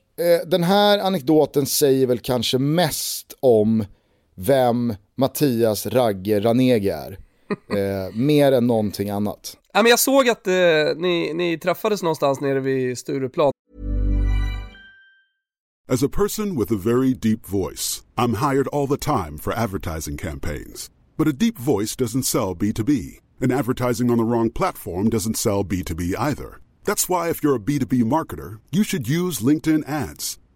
den här anekdoten säger väl kanske mest om vem Mattias Ragge Ranege är. Eh, mer än någonting annat. Ja, men jag såg att eh, ni, ni träffades någonstans nere vid Stureplan. As a person with a very deep voice, I'm hired all the time for advertising campaigns. But a deep voice doesn't sell B2B, and advertising on the wrong platform doesn't sell B2B either. That's why if you're a B2B marketer, you should use LinkedIn ads.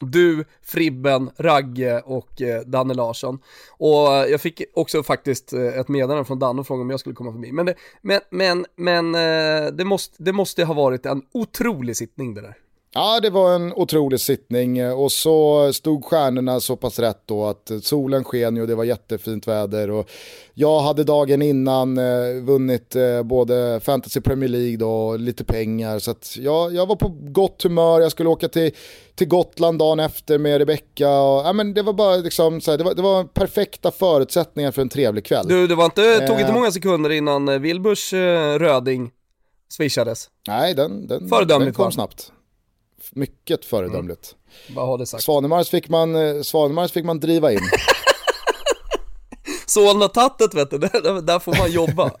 Du, Fribben, Ragge och eh, Danne Larsson. Och eh, jag fick också faktiskt eh, ett meddelande från Danne och frågade om jag skulle komma förbi. Men det, men, men, men eh, det, måste, det måste ha varit en otrolig sittning det där. Ja, det var en otrolig sittning och så stod stjärnorna så pass rätt då att solen sken och det var jättefint väder och jag hade dagen innan eh, vunnit eh, både Fantasy Premier League och lite pengar så att jag, jag var på gott humör, jag skulle åka till, till Gotland dagen efter med Rebecca ja, men det var bara liksom så här, det, var, det var perfekta förutsättningar för en trevlig kväll. Du, det var inte, tog inte eh. många sekunder innan eh, Wilburs eh, röding swishades. Nej, den, den, den kom snabbt mycket föredömligt. Mm. Vad har det sagt? Svanemars fick man, eh, Svanemars fick man driva in. Solna-tattet vet du, där, där, får man jobba.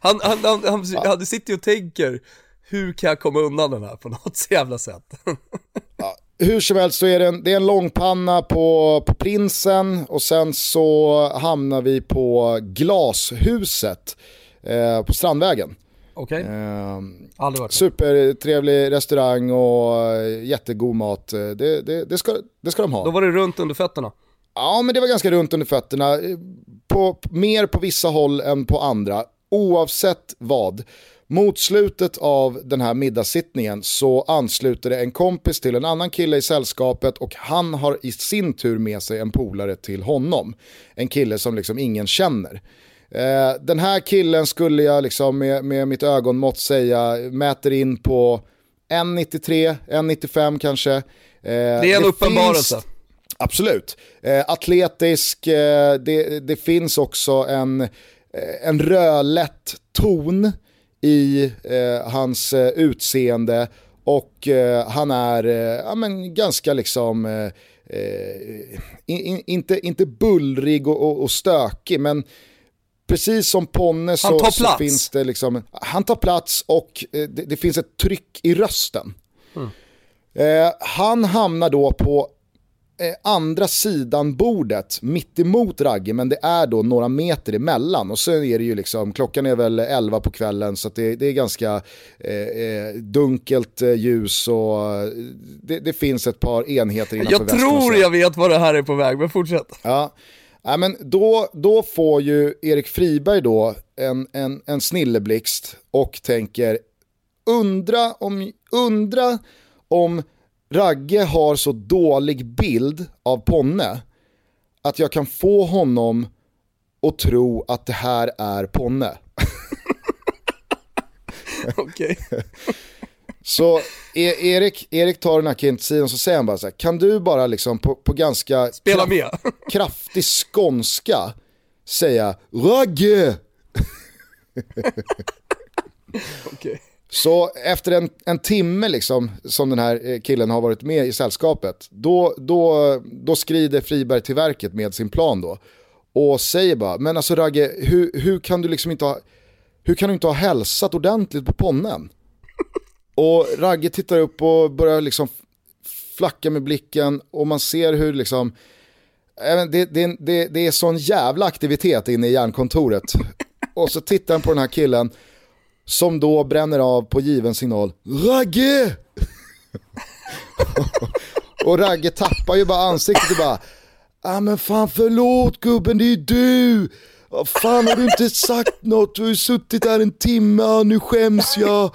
Han, han, han, han, han sitter ju och tänker, hur kan jag komma undan den här på något jävla sätt? ja, hur som helst så är det en, det är en långpanna på, på Prinsen och sen så hamnar vi på Glashuset eh, på Strandvägen. Okej, okay. eh, aldrig varit Supertrevlig restaurang och eh, jättegod mat. Det, det, det, ska, det ska de ha. Då var det runt under fötterna? Ja, men det var ganska runt under fötterna. På, mer på vissa håll än på andra. Oavsett vad. Mot slutet av den här middagssittningen så ansluter det en kompis till en annan kille i sällskapet och han har i sin tur med sig en polare till honom. En kille som liksom ingen känner. Eh, den här killen skulle jag liksom med, med mitt ögonmått säga mäter in på 1,93, 1,95 kanske. Eh, det är en uppenbarelse. Absolut. Eh, atletisk, eh, det, det, finns också en, eh, en rödlätt ton i eh, hans eh, utseende och eh, han är ja, men ganska liksom, in, inte, inte bullrig och, och, och stökig men precis som Ponne så, så, finns det liksom, han tar plats och det, det finns ett tryck i rösten. Mm. Eh, han hamnar då på eh, andra sidan bordet, mitt emot Ragge, men det är då några meter emellan. Och så är det ju liksom, klockan är väl 11 på kvällen så det, det, är ganska eh, eh dunkelt eh, ljus och det, det, finns ett par enheter innanför Jag tror jag vet var det här är på väg, men fortsätt. Ja. Ja, men då, då får ju Erik Friberg då en, en, en snilleblixt och tänker undra om, undra om Ragge har så dålig bild av Ponne att jag kan få honom att tro att det här är Ponne. Okej. Så e Erik, Erik tar den här kintsidan och så säger han bara så här, kan du bara liksom på, på ganska Spela med. kraftig skånska säga Ragge? Okej. Så efter en, en timme liksom, som den här eh, killen har varit med i sällskapet, då, då, då skrider Friberg till verket med sin plan då. Och säger bara, men alltså Ragge, hur, hur kan du liksom inte ha, hur kan du inte ha hälsat ordentligt på ponnen? Och Ragge tittar upp och börjar liksom flacka med blicken och man ser hur liksom, det, det, det, det är sån jävla aktivitet inne i järnkontoret. Och så tittar han på den här killen som då bränner av på given signal. Ragge! och Ragge tappar ju bara ansiktet och bara, ah men fan förlåt gubben det är du. Fan har du inte sagt något, du har ju suttit där en timme, nu skäms jag.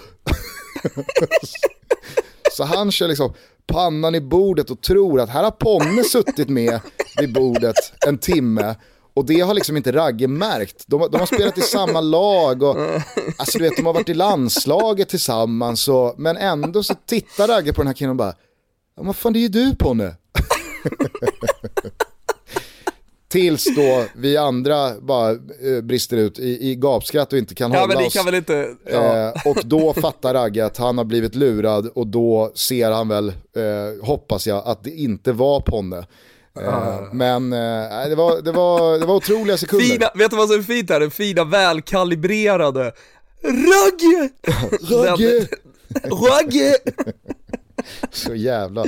Så han kör liksom pannan i bordet och tror att här har Ponne suttit med vid bordet en timme och det har liksom inte Ragge märkt. De, de har spelat i samma lag och alltså, du vet, de har varit i landslaget tillsammans. Och, men ändå så tittar Ragge på den här killen och bara, ja, vad fan det är ju du Ponne. Tills då vi andra bara eh, brister ut i, i gapskratt och inte kan ja, hålla men det oss. Kan väl inte, ja. eh, och då fattar Ragge att han har blivit lurad och då ser han väl, eh, hoppas jag, att det inte var Ponne. Uh. Men uh, det, var, det, var, det var otroliga sekunder. Fina, vet du vad som är fint här? Den fina välkalibrerade Ragge! Ragge! Ragge! Så jävla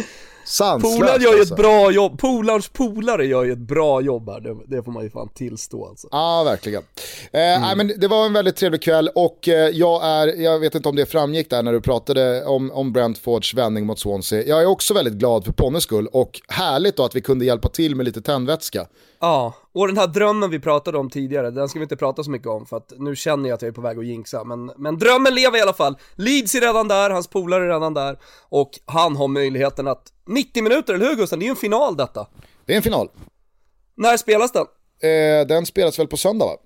sanslöst Polaren gör ju alltså. ett bra jobb, Polarns polare gör ju ett bra jobb här, det, det får man ju fan tillstå alltså. Ja, verkligen. Eh, mm. nej, men det var en väldigt trevlig kväll och eh, jag är, jag vet inte om det framgick där när du pratade om, om Brentfords vändning mot Swansea. Jag är också väldigt glad för Ponnes skull och härligt då att vi kunde hjälpa till med lite tändvätska. Ja, och den här drömmen vi pratade om tidigare, den ska vi inte prata så mycket om för att nu känner jag att jag är på väg att jinxa, men, men drömmen lever i alla fall. Leeds är redan där, hans polare är redan där och han har möjligheten att 90 minuter, eller hur Gusten? Det är ju en final detta. Det är en final. När spelas den? Eh, den spelas väl på söndag va?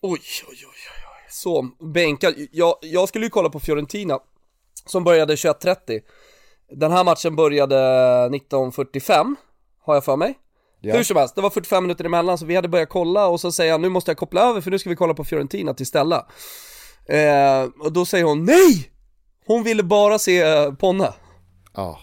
Oj, oj, oj, oj. Så, bänkad. Jag, jag skulle ju kolla på Fiorentina, som började 21.30. Den här matchen började 19.45, har jag för mig. Ja. Hur som helst, det var 45 minuter emellan så vi hade börjat kolla och så säger han nu måste jag koppla över för nu ska vi kolla på Fiorentina till Stella. Eh, och då säger hon NEJ! Hon ville bara se eh, Ponne. Ja.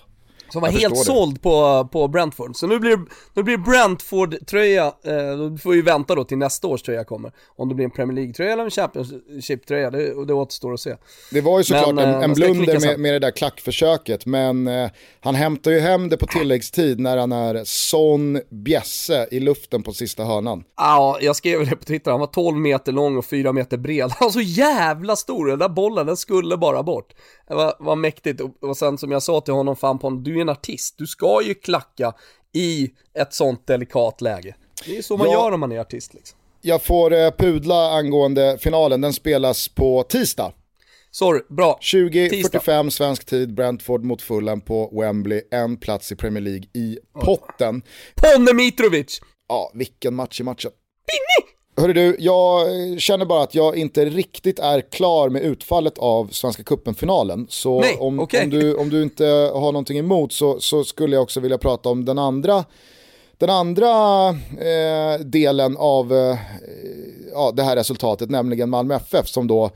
Som var helt såld på, på Brentford. Så nu blir, nu blir Brentford-tröja, eh, då får vi vänta då till nästa års tröja kommer. Om det blir en Premier League-tröja eller en Championship-tröja, det, det återstår att se. Det var ju såklart men, en, en eh, blunder med, med det där klackförsöket, men eh, han hämtar ju hem det på tilläggstid när han är sån bjässe i luften på sista hörnan. Ja, jag skrev det på Twitter, han var 12 meter lång och 4 meter bred. Han var så jävla stor, den där bollen, den skulle bara bort. Var, var mäktigt och, och sen som jag sa till honom, fan på du är en artist, du ska ju klacka i ett sånt delikat läge. Det är så man ja, gör om man är artist liksom. Jag får eh, pudla angående finalen, den spelas på tisdag. Sorry, bra. 20.45 svensk tid, Brentford mot Fulham på Wembley, en plats i Premier League i potten. Ponne Mitrovic! Ja, vilken match i matchen. Pinni! Hörru du, jag känner bara att jag inte riktigt är klar med utfallet av Svenska Cupen-finalen. Så Nej, om, okay. om, du, om du inte har någonting emot så, så skulle jag också vilja prata om den andra Den andra eh, delen av eh, ja, det här resultatet, nämligen Malmö FF som då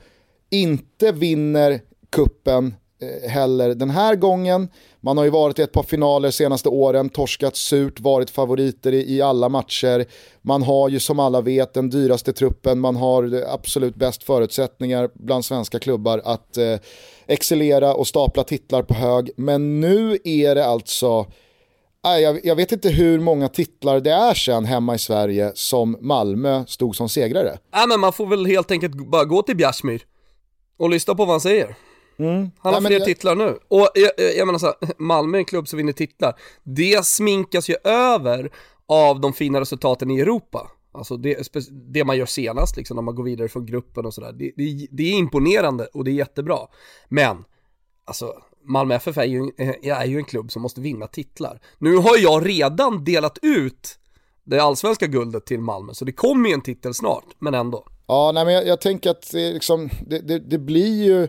inte vinner kuppen Eh, heller den här gången. Man har ju varit i ett par finaler senaste åren, torskat surt, varit favoriter i, i alla matcher. Man har ju som alla vet den dyraste truppen, man har absolut bäst förutsättningar bland svenska klubbar att eh, excellera och stapla titlar på hög. Men nu är det alltså eh, jag, jag vet inte hur många titlar det är sen hemma i Sverige som Malmö stod som segrare. Nej men man får väl helt enkelt bara gå till Bjärsmyr och lyssna på vad han säger. Mm. Han har Nej, fler jag... titlar nu. Och jag, jag menar så här, Malmö är en klubb som vinner titlar. Det sminkas ju över av de fina resultaten i Europa. Alltså det, det man gör senast, liksom när man går vidare från gruppen och sådär. Det, det, det, är imponerande och det är jättebra. Men, alltså Malmö FF är ju, är ju en klubb som måste vinna titlar. Nu har jag redan delat ut det allsvenska guldet till Malmö, så det kommer ju en titel snart, men ändå. Ja, nej, men jag, jag tänker att det, liksom, det, det, det, blir ju,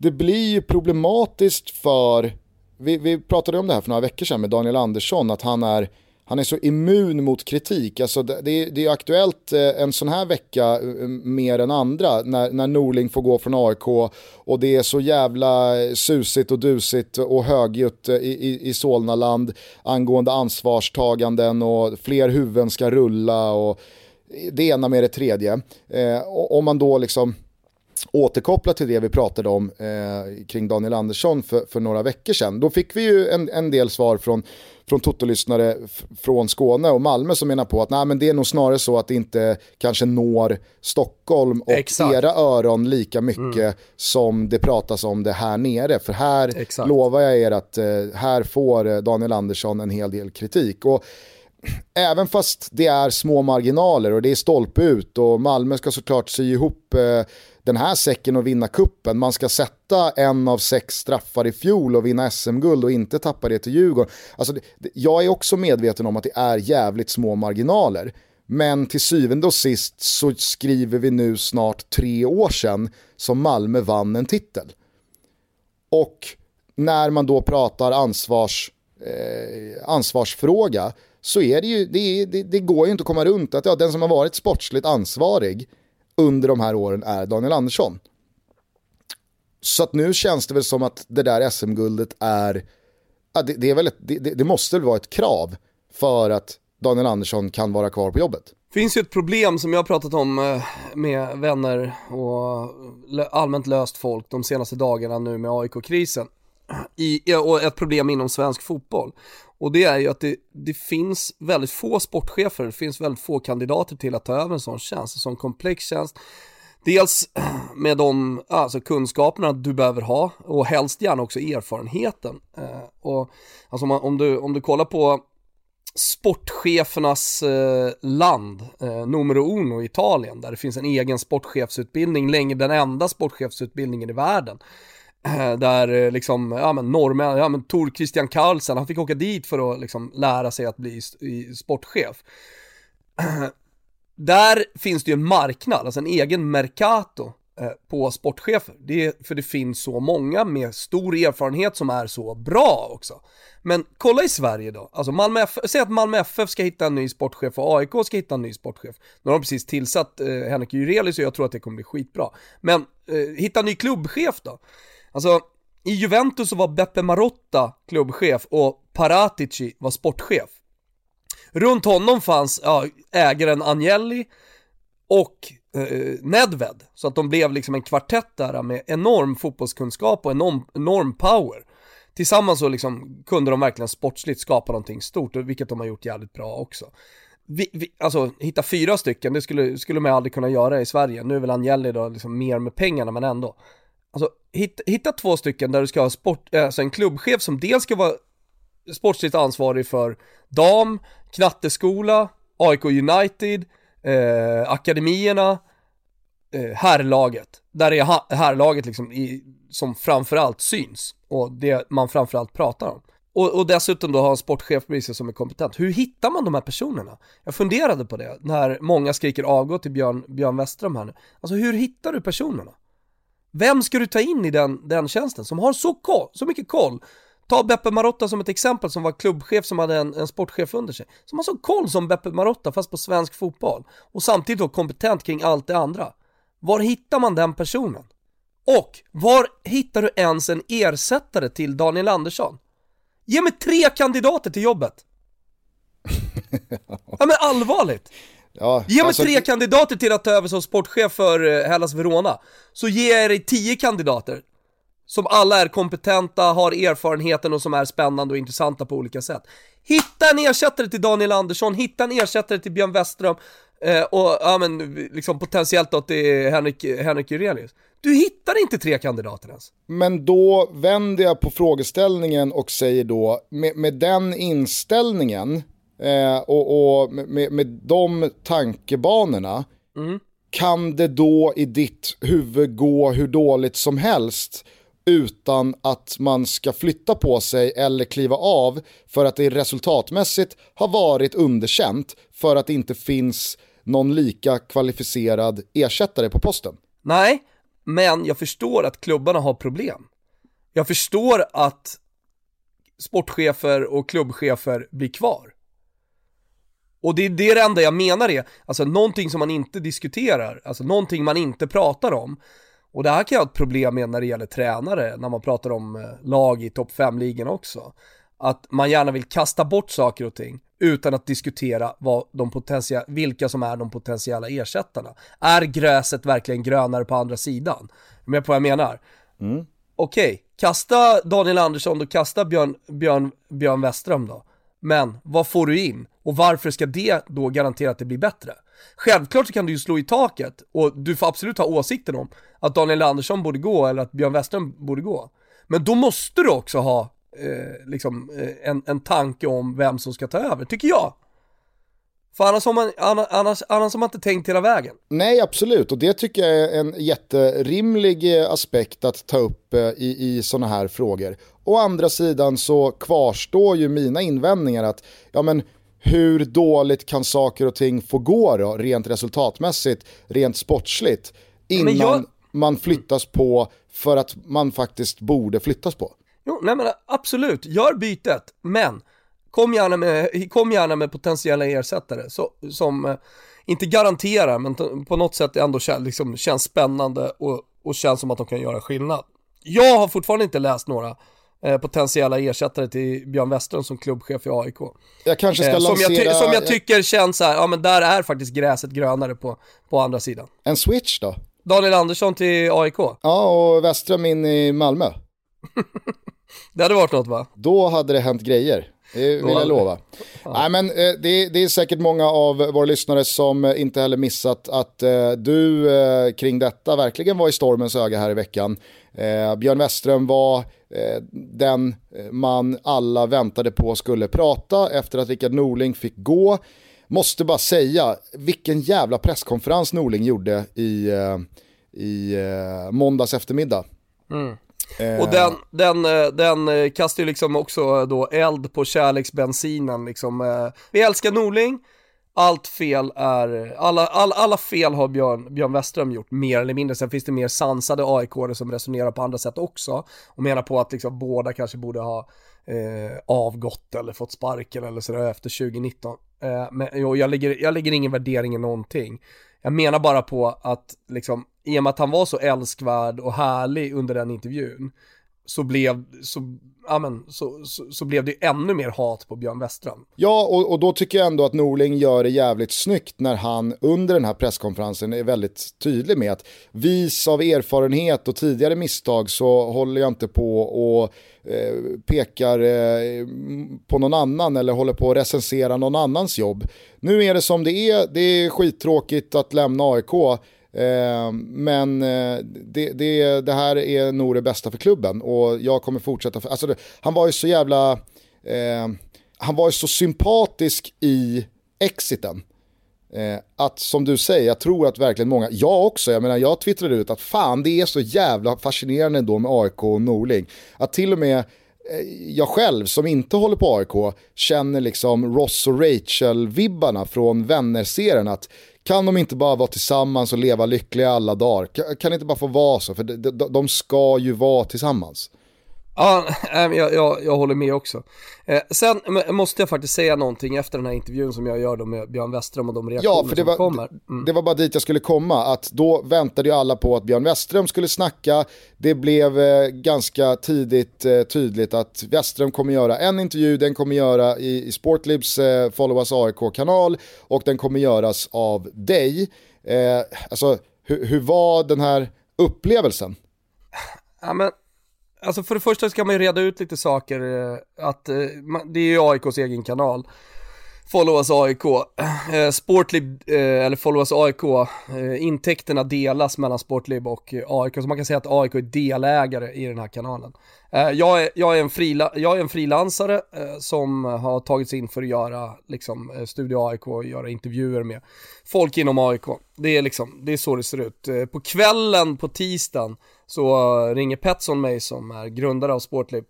det blir ju problematiskt för, vi, vi pratade om det här för några veckor sedan med Daniel Andersson, att han är han är så immun mot kritik. Alltså det, det är aktuellt eh, en sån här vecka eh, mer än andra när, när Norling får gå från AIK och det är så jävla susigt och dusigt och högljutt eh, i, i, i Solnaland angående ansvarstaganden och fler huvuden ska rulla och det ena med det tredje. Eh, om man då liksom återkoppla till det vi pratade om eh, kring Daniel Andersson för, för, några veckor sedan. Då fick vi ju en, en del svar från, från Toto-lyssnare från Skåne och Malmö som menar på att nej, men det är nog snarare så att det inte kanske når Stockholm och Exakt. era öron lika mycket mm. som det pratas om det här nere. För här Exakt. lovar jag er att eh, här får Daniel Andersson en hel del kritik. Och även fast det är små marginaler och det är stolpe ut och Malmö ska såklart sy ihop eh, den här säcken och vinna kuppen. Man ska sätta en av sex straffar i fjol och vinna SM-guld och inte tappa det till Djurgården. Alltså, jag är också medveten om att det är jävligt små marginaler. Men till syvende och sist så skriver vi nu snart tre år sedan som Malmö vann en titel. Och när man då pratar ansvars, eh, ansvarsfråga så är det ju, det, det, det, går ju inte att komma runt att ja, den som har varit sportsligt ansvarig under de här åren är Daniel Andersson. Så att nu känns det väl som att det där SM-guldet är, ja, det, det, är väl ett, det, det måste väl vara ett krav för att Daniel Andersson kan vara kvar på jobbet. Det finns ju ett problem som jag har pratat om eh, med vänner och allmänt löst folk de senaste dagarna nu med AIK-krisen och ett problem inom svensk fotboll. Och det är ju att det, det, finns väldigt få sportchefer, det finns väldigt få kandidater till att ta över en sån tjänst, en sån komplex tjänst. Dels med de alltså kunskaperna du behöver ha och helst gärna också erfarenheten. Eh, och, alltså om, om, du, om du kollar på sportchefernas eh, land, eh, numero uno Italien, där det finns en egen sportchefsutbildning, länge den enda sportchefsutbildningen i världen. Där eh, liksom, ja men norrmän, ja men Tor Christian Karlsson, han fick åka dit för att liksom lära sig att bli sportchef. Där finns det ju en marknad, alltså en egen Mercato eh, på sportchefer. Det är för det finns så många med stor erfarenhet som är så bra också. Men kolla i Sverige då, alltså Malmö F säg att Malmö FF ska hitta en ny sportchef och AIK ska hitta en ny sportchef. Nu har de precis tillsatt eh, Henrik Jurelius och jag tror att det kommer bli skitbra. Men eh, hitta en ny klubbchef då. Alltså, i Juventus så var Beppe Marotta klubbchef och Paratici var sportchef. Runt honom fanns ja, ägaren Agnelli och eh, Nedved, så att de blev liksom en kvartett där med enorm fotbollskunskap och enorm, enorm power. Tillsammans så liksom kunde de verkligen sportsligt skapa någonting stort, vilket de har gjort jävligt bra också. Vi, vi, alltså hitta fyra stycken, det skulle, skulle man aldrig kunna göra i Sverige. Nu är väl Agnelli då liksom mer med pengarna, men ändå. Alltså, hitta, hitta två stycken där du ska ha sport, eh, alltså en klubbchef som dels ska vara sportsligt ansvarig för dam, knatteskola, AIK United, eh, akademierna, eh, herrlaget. Där är herrlaget liksom i, som framförallt syns och det man framförallt pratar om. Och, och dessutom då ha en sportchef med sig som är kompetent. Hur hittar man de här personerna? Jag funderade på det när många skriker avgå till Björn, Björn Westerholm här nu. Alltså hur hittar du personerna? Vem ska du ta in i den, den tjänsten som har så, koll, så mycket koll Ta Beppe Marotta som ett exempel som var klubbchef som hade en, en sportchef under sig. Som har så koll som Beppe Marotta fast på svensk fotboll. Och samtidigt då kompetent kring allt det andra. Var hittar man den personen? Och var hittar du ens en ersättare till Daniel Andersson? Ge mig tre kandidater till jobbet! ja men allvarligt! Ja, Ge mig alltså, tre kandidater till att ta över som sportchef för eh, Hellas Verona, så ger jag dig tio kandidater som alla är kompetenta, har erfarenheten och som är spännande och intressanta på olika sätt. Hitta en ersättare till Daniel Andersson, hitta en ersättare till Björn Westerholm eh, och ja men liksom potentiellt då till Henrik, Henrik Jurelius. Du hittar inte tre kandidater ens. Men då vänder jag på frågeställningen och säger då, med, med den inställningen eh, och, och med, med de tankebanorna, kan det då i ditt huvud gå hur dåligt som helst utan att man ska flytta på sig eller kliva av för att det resultatmässigt har varit underkänt för att det inte finns någon lika kvalificerad ersättare på posten? Nej, men jag förstår att klubbarna har problem. Jag förstår att sportchefer och klubbchefer blir kvar. Och det är det, det enda jag menar är, alltså någonting som man inte diskuterar, alltså någonting man inte pratar om. Och det här kan jag ha ett problem med när det gäller tränare, när man pratar om eh, lag i topp 5-ligan också. Att man gärna vill kasta bort saker och ting utan att diskutera vad de vilka som är de potentiella ersättarna. Är gräset verkligen grönare på andra sidan? Är med på vad jag menar? Okej, kasta Daniel Andersson och kasta Björn, Björn, Björn Westström då. Men vad får du in? Och varför ska det då garantera att det blir bättre? Självklart så kan du ju slå i taket och du får absolut ha åsikten om att Daniel Andersson borde gå eller att Björn Westström borde gå. Men då måste du också ha eh, liksom, eh, en, en tanke om vem som ska ta över, tycker jag. För annars har man, annars, annars, har man inte tänkt hela vägen. Nej, absolut. Och det tycker jag är en jätterimlig eh, aspekt att ta upp eh, i, i sådana här frågor. Å andra sidan så kvarstår ju mina invändningar att, ja men hur dåligt kan saker och ting få gå då, rent resultatmässigt, rent sportsligt, innan jag- man flyttas på för att man faktiskt borde flyttas på? Jo, nej men absolut, gör bytet, men kom gärna med, kom gärna med potentiella ersättare så, som eh, inte garanterar, men på något sätt ändå kän, liksom, känns spännande och, och känns som att de kan göra skillnad. Jag har fortfarande inte läst några eh, potentiella ersättare till Björn Westerlund som klubbchef i AIK. Jag kanske ska Eh, som, jag lansera som jag tycker känns så här, ja men där är faktiskt gräset grönare på, på andra sidan. en switch då. Daniel Andersson till AIK, Ja, och Westström in i Malmö. det hade varit något va? Då hade det hänt grejer. Det vill jag lova. Nej, men, eh, det, det är säkert många av våra lyssnare som inte heller missat att eh, du kring detta verkligen var i stormens öga här i veckan. Eh, Björn Westström var eh, den eh, man alla väntade på skulle prata efter att Rickard Norling fick gå. Måste bara säga, vilken jävla presskonferens Norling gjorde i, eh, i eh, måndags eftermiddag. Eh, Och den, den, den kastar ju liksom också då eld på kärleksbensinen liksom. Vi älskar Norling, allt fel är, alla, alla, alla fel har Björn, Björn Westström gjort mer eller mindre. Sen finns det mer sansade aik som resonerar på andra sätt också. Och menar på att liksom båda kanske borde ha eh, avgått eller fått sparken eller sådär efter 2019. Eh, men jo, jag, lägger, jag lägger ingen värdering i någonting. Jag menar bara på att liksom, i och med att han var så älskvärd och härlig under den intervjun, så blev, så, amen, så, så, så blev det ännu mer hat på Björn Westrand. Ja, och, och då tycker jag ändå att Norling gör det jävligt snyggt när han under den här presskonferensen är väldigt tydlig med att vis av erfarenhet och tidigare misstag så håller jag inte på och eh, pekar eh, på någon annan eller håller på att recensera någon annans jobb. Nu är det som det är, det är skittråkigt att lämna AIK. Eh, men eh, det, det, det här är nog det bästa för klubben och jag kommer fortsätta. För, alltså det, han var ju så jävla... Eh, han var ju så sympatisk i exiten. Eh, att som du säger, jag tror att verkligen många, jag också, jag menar jag twittrade ut att fan det är så jävla fascinerande ändå med AIK och Norling. Att till och med eh, jag själv som inte håller på AIK känner liksom Ross och Rachel-vibbarna från vänner-serien att kan de inte bara vara tillsammans och leva lyckliga alla dagar? Kan, kan det inte bara få vara så? För de, de, de ska ju vara tillsammans. Ja, jag, jag, jag håller med också. Eh, sen måste jag faktiskt säga någonting efter den här intervjun som jag gör då med Björn Westerholm och de reaktioner ja, för det var, som kommer. Mm. Det var bara dit jag skulle komma, att då väntade ju alla på att Björn Westerholm skulle snacka. Det blev eh, ganska tidigt eh, tydligt att Westerholm kommer göra en intervju, den kommer göra i, i Sportlibs eh, Follow Us AIK-kanal och den kommer göras av dig. Eh, alltså, hur, hur var den här upplevelsen? Ja, men Alltså för det första ska man ju reda ut lite saker, eh, att eh, det är ju AIKs egen kanal. Follow us AIK, eh, Sportlib, eller Follow us AIK, intäkterna delas mellan Sportlib och AIK, så man kan säga att AIK är delägare i den här kanalen. Jag är, jag är, en, frila, jag är en frilansare som har tagits in för att göra liksom, Studio AIK och göra intervjuer med folk inom AIK. Det är liksom, det är så det ser ut. På kvällen på tisdagen så ringer Petson mig som är grundare av Sportlib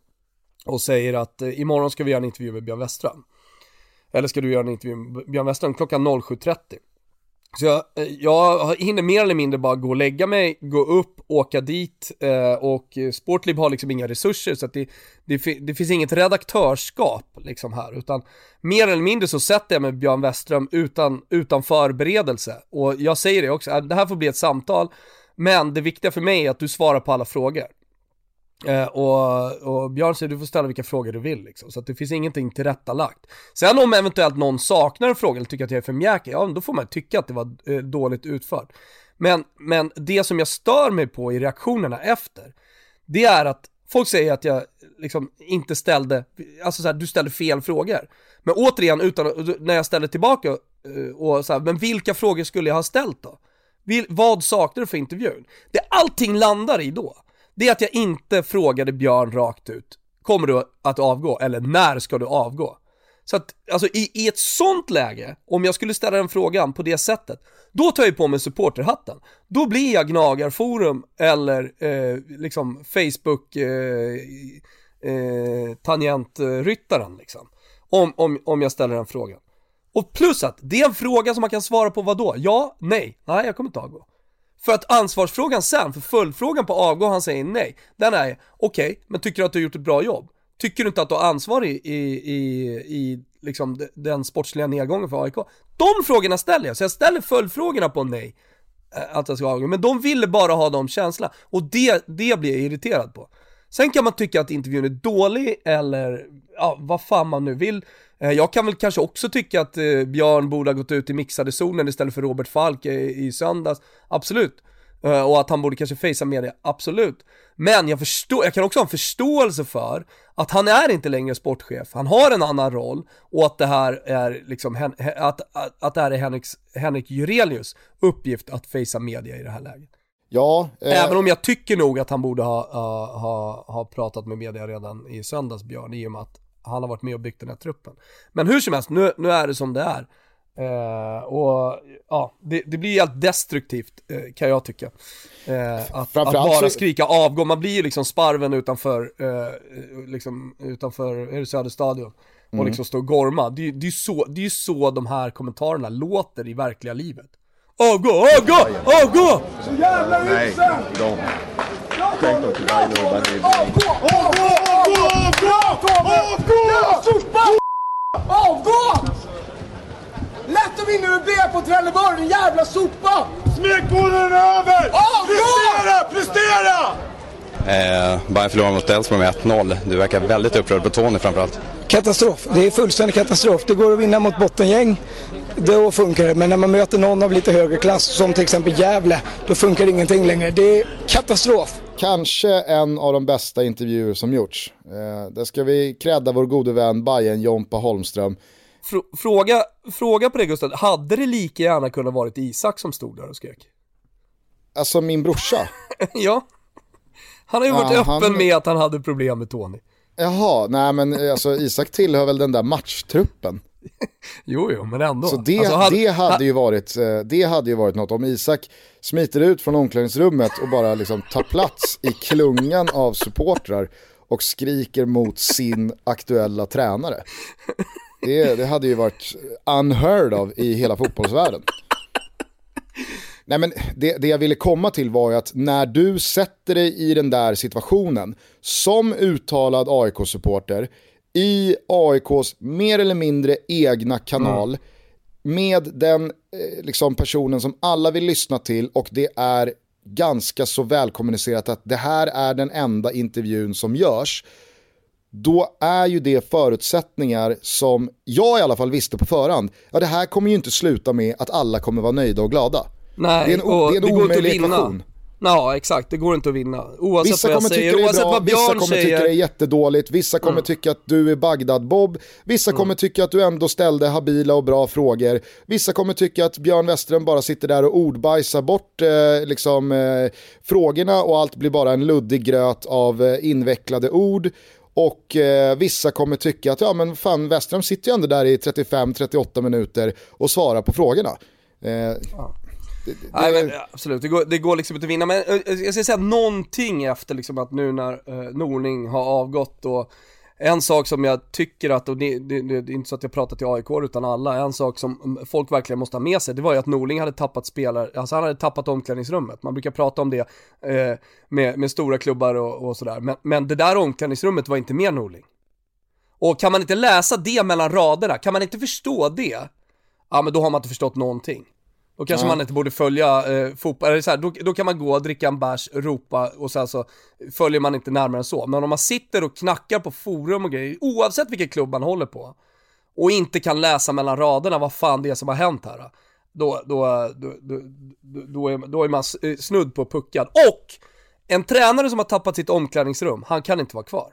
och säger att eh, imorgon ska vi göra en intervju med Björn Westström. Eller ska du göra en intervju med Björn Westström klockan 07.30. Så jag, eh, jag hinner mer eller mindre bara gå och lägga mig, gå upp, åka dit eh, och Sportlib har liksom inga resurser så att det, det, det, finns inget redaktörskap liksom här utan mer eller mindre så sätter jag med Björn Westström utan, utan förberedelse och jag säger det också, eh, det här får bli ett samtal men det viktiga för mig är att du svarar på alla frågor. Eh, och, och Björn säger du får ställa vilka frågor du vill liksom, så att det finns ingenting tillrättalagt. Sen om eventuellt någon saknar en fråga eller tycker att jag är för mjäkig, ja då får man tycka att det var eh, dåligt utfört. Men, men det som jag stör mig på i reaktionerna efter, det är att folk säger att jag liksom inte ställde, alltså så här, du ställde fel frågor. Men återigen, utan, när jag ställde tillbaka eh, och så här, men vilka frågor skulle jag ha ställt då? Vad saknar du för intervjun? Det allting landar i då, det är att jag inte frågade Björn rakt ut, kommer du att avgå? Eller när ska du avgå? Så att, alltså i, i ett sånt läge, om jag skulle ställa den frågan på det sättet, då tar jag på mig supporterhatten. Då blir jag Gnagarforum eller eh, liksom Facebook eh, eh, tangentryttaren liksom. Om, om, om jag ställer den frågan. Och plus att det är en fråga som man kan svara på vad då? Ja, nej, nej jag kommer inte avgå. För att ansvarsfrågan sen, för följdfrågan på avgå, han säger nej. Den är, okej, okay, men tycker du att du har gjort ett bra jobb? Tycker du inte att du har ansvar i, i, i, i liksom den sportsliga nedgången för AIK? De frågorna ställer jag, så jag ställer följdfrågorna på nej. Eh, att jag ska avgå, men de ville bara ha de känslorna. Och det, det blir jag irriterad på. Sen kan man tycka att intervjun är dålig eller, ja, vad fan man nu vill. Eh, jag kan väl kanske också tycka att eh, Björn borde ha gått ut i mixade zonen istället för Robert Falk i söndags, absolut. Eh, och att han borde kanske facea media, absolut. Men jag förstår, jag kan också ha en förståelse för att han är inte längre sportchef, han har en annan roll och att det här är liksom, att, att, att det här är Henriks, Henrik Jurelius uppgift att facea media i det här läget. Ja, eh... Även om jag tycker nog att han borde ha, ha, ha, ha pratat med media redan i söndags Björn, i och med att han har varit med och byggt den här truppen. Men hur som helst, nu, nu är det som det är. Uh, och ja, det, det blir helt destruktivt uh, kan jag tycka. Uh, att, att, bara så... skrika avgå, man blir ju liksom sparven utanför, liksom, utanför är det Söderstadion. Mm. Och liksom stå och gorma. Det, det, är så, det är så de här kommentarerna låter i verkliga livet. Avgå, avgå, avgå! Så jävla usel! Tänk dem till Rainer och Avgå, avgå, avgå, avgå! Avgå! Lätt att vinna med B på Trelleborg, din jävla sopa! Smekmånaden är över! Avgå! Prestera, prestera! Eh, Bayern förlorar mot Elfsborg med 1-0. Du verkar väldigt upprörd på Tony framförallt. Katastrof. Det är fullständig katastrof. Det går att vinna mot bottengäng. Då funkar det. Men när man möter någon av lite högre klass, som till exempel Gävle, då funkar ingenting längre. Det är katastrof. Kanske en av de bästa intervjuer som gjorts. Eh, där ska vi credda vår gode vän Bajen Jompa Holmström. Fråga, fråga på det Gustav, hade det lika gärna kunnat varit Isak som stod där och skrek? Alltså min brorsa? ja. Han har ju varit ja, öppen han... med att han hade problem med Tony. Jaha, nej men alltså Isak tillhör väl den där matchtruppen. jo, jo, men ändå. Så det, alltså, hade, det, hade ju varit, eh, det hade ju varit något om Isak smiter ut från omklädningsrummet och bara liksom tar plats i klungan av supportrar och skriker mot sin aktuella tränare. Det, det hade ju varit unheard of i hela fotbollsvärlden. Nej men det, det jag ville komma till var ju att när du sätter dig i den där situationen som uttalad AIK-supporter i AIKs mer eller mindre egna kanal mm. med den eh, liksom personen som alla vill lyssna till och det är ganska så välkommunicerat att det här är den enda intervjun som görs då är ju det förutsättningar som jag i alla fall visste på förhand. Ja, det här kommer ju inte sluta med att alla kommer vara nöjda och glada. Nej, det är en, det är en det omöjlig ekvation. Ja exakt, det går inte att vinna. Oavsett vissa kommer tycka det är bra, vissa kommer säger. tycka det är jättedåligt, vissa kommer mm. tycka att du är Bagdad-Bob, vissa mm. kommer tycka att du ändå ställde habila och bra frågor, vissa kommer tycka att Björn Westerholm bara sitter där och ordbajsar bort eh, liksom, eh, frågorna och allt blir bara en luddig gröt av eh, invecklade ord. Och eh, vissa kommer tycka att ja men fan Westrum sitter ju ändå där i 35-38 minuter och svarar på frågorna. Eh, ja. Det, det, Nej, men, absolut, det går, det går liksom inte att vinna. Men eh, jag ska säga någonting efter liksom att nu när eh, Norling har avgått och en sak som jag tycker att, och det, det, det, är inte så att jag pratar till AIK utan alla, en sak som folk verkligen måste ha med sig, det var ju att Norling hade tappat spelare, alltså han hade tappat omklädningsrummet. Man brukar prata om det eh, med, med stora klubbar och, och sådär, men, men det där omklädningsrummet var inte med Norling. Och kan man inte läsa det mellan raderna, kan man inte förstå det, ja men då har man inte förstått någonting. Då kanske ja. man inte borde följa eh, fotboll, eller så här, då, då kan man gå dricka en bärs, ropa och sen så följer man inte närmare än så. Men om man sitter och knackar på forum och grejer, oavsett vilken klubb man håller på, och inte kan läsa mellan raderna vad fan det är som har hänt här, då, då, då, då, då, är, då är man eh, snudd på puckad. Och en tränare som har tappat sitt omklädningsrum, han kan inte vara kvar.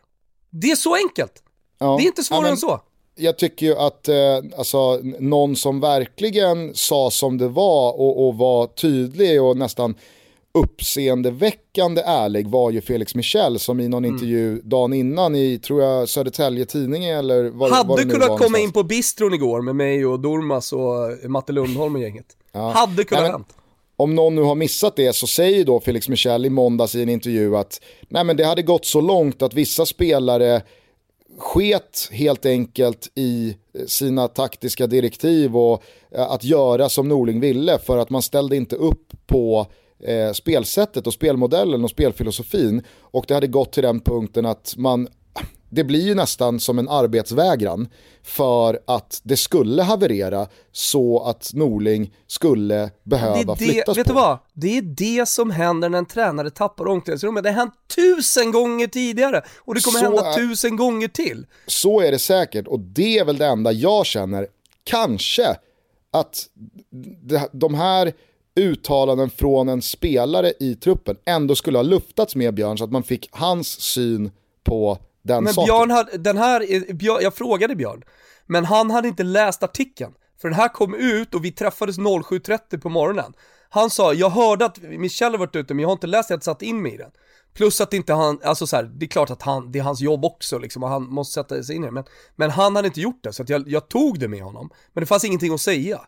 Det är så enkelt. Ja. Det är inte svårare ja, men, än så jag tycker ju att eh, alltså, någon som verkligen sa som det var och, och var tydlig och nästan uppseendeväckande ärlig var ju Felix Michel som i någon mm. intervju dagen innan i, tror jag, Södertälje Tidning eller vad, Hade vad det nu kunnat komma någonstans. in på bistron igår med mig och Dormas och Matte Lundholm och gänget. Ja. Hade kunnat nej, hänt. Om någon nu har missat det så säger då Felix Michel i måndags i en intervju att nej men det hade gått så långt att vissa spelare sket helt enkelt i eh, sina taktiska direktiv och eh, att göra som Norling ville för att man ställde inte upp på eh, spelsättet och spelmodellen och spelfilosofin. Och det hade gått till den punkten att man det blir ju nästan som en arbetsvägran för att det skulle haverera så att Norling skulle behöva det, flyttas vet på. du vad? Det är det som händer när en tränare tappar omklädningsrummet. Det har hänt tusen gånger tidigare och det kommer så hända är, tusen gånger till. Så är det säkert och det är väl det enda jag känner, kanske att de här uttalanden från en spelare i truppen ändå skulle ha luftats med Björn så att man fick hans syn på den Men saken. Björn hade, den här, Björn, jag frågade Björn, men han hade inte läst artikeln. För den här kom ut och vi träffades 07.30 på morgonen. Han sa, jag hörde att Michel har varit ute men jag har inte läst, jag har satt in mig i den. Plus att inte han, alltså så här, det är klart att han, det är hans jobb också liksom och han måste sätta sig in i det. Men, men han hade inte gjort det så att jag, jag tog det med honom. Men det fanns ingenting att säga.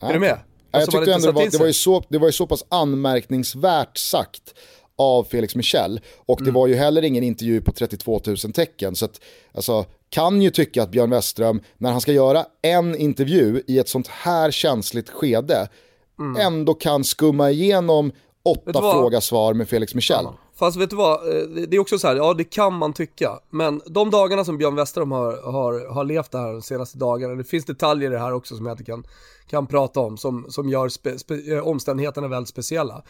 Nej. Är du med? Alltså, jag tyckte ändå det var, det var, ju så, det var ju så pass anmärkningsvärt sagt av Felix Michel. Och det mm. var ju heller ingen intervju på 32 000 tecken. Så att, alltså, kan ju tycka att Björn Westström, när han ska göra en intervju i ett sånt här känsligt skede, mm. ändå kan skumma igenom åtta fråga-svar med Felix Michel. Ja. Fast vet du vad, eh, det är också så här, ja det kan man tycka, men de dagarna som Björn Westerholm har, har, har levt det här de senaste dagarna, det finns detaljer i det här också som jag inte kan, kan prata om, som, som gör spe, spe, eh, omständigheterna väldigt speciella.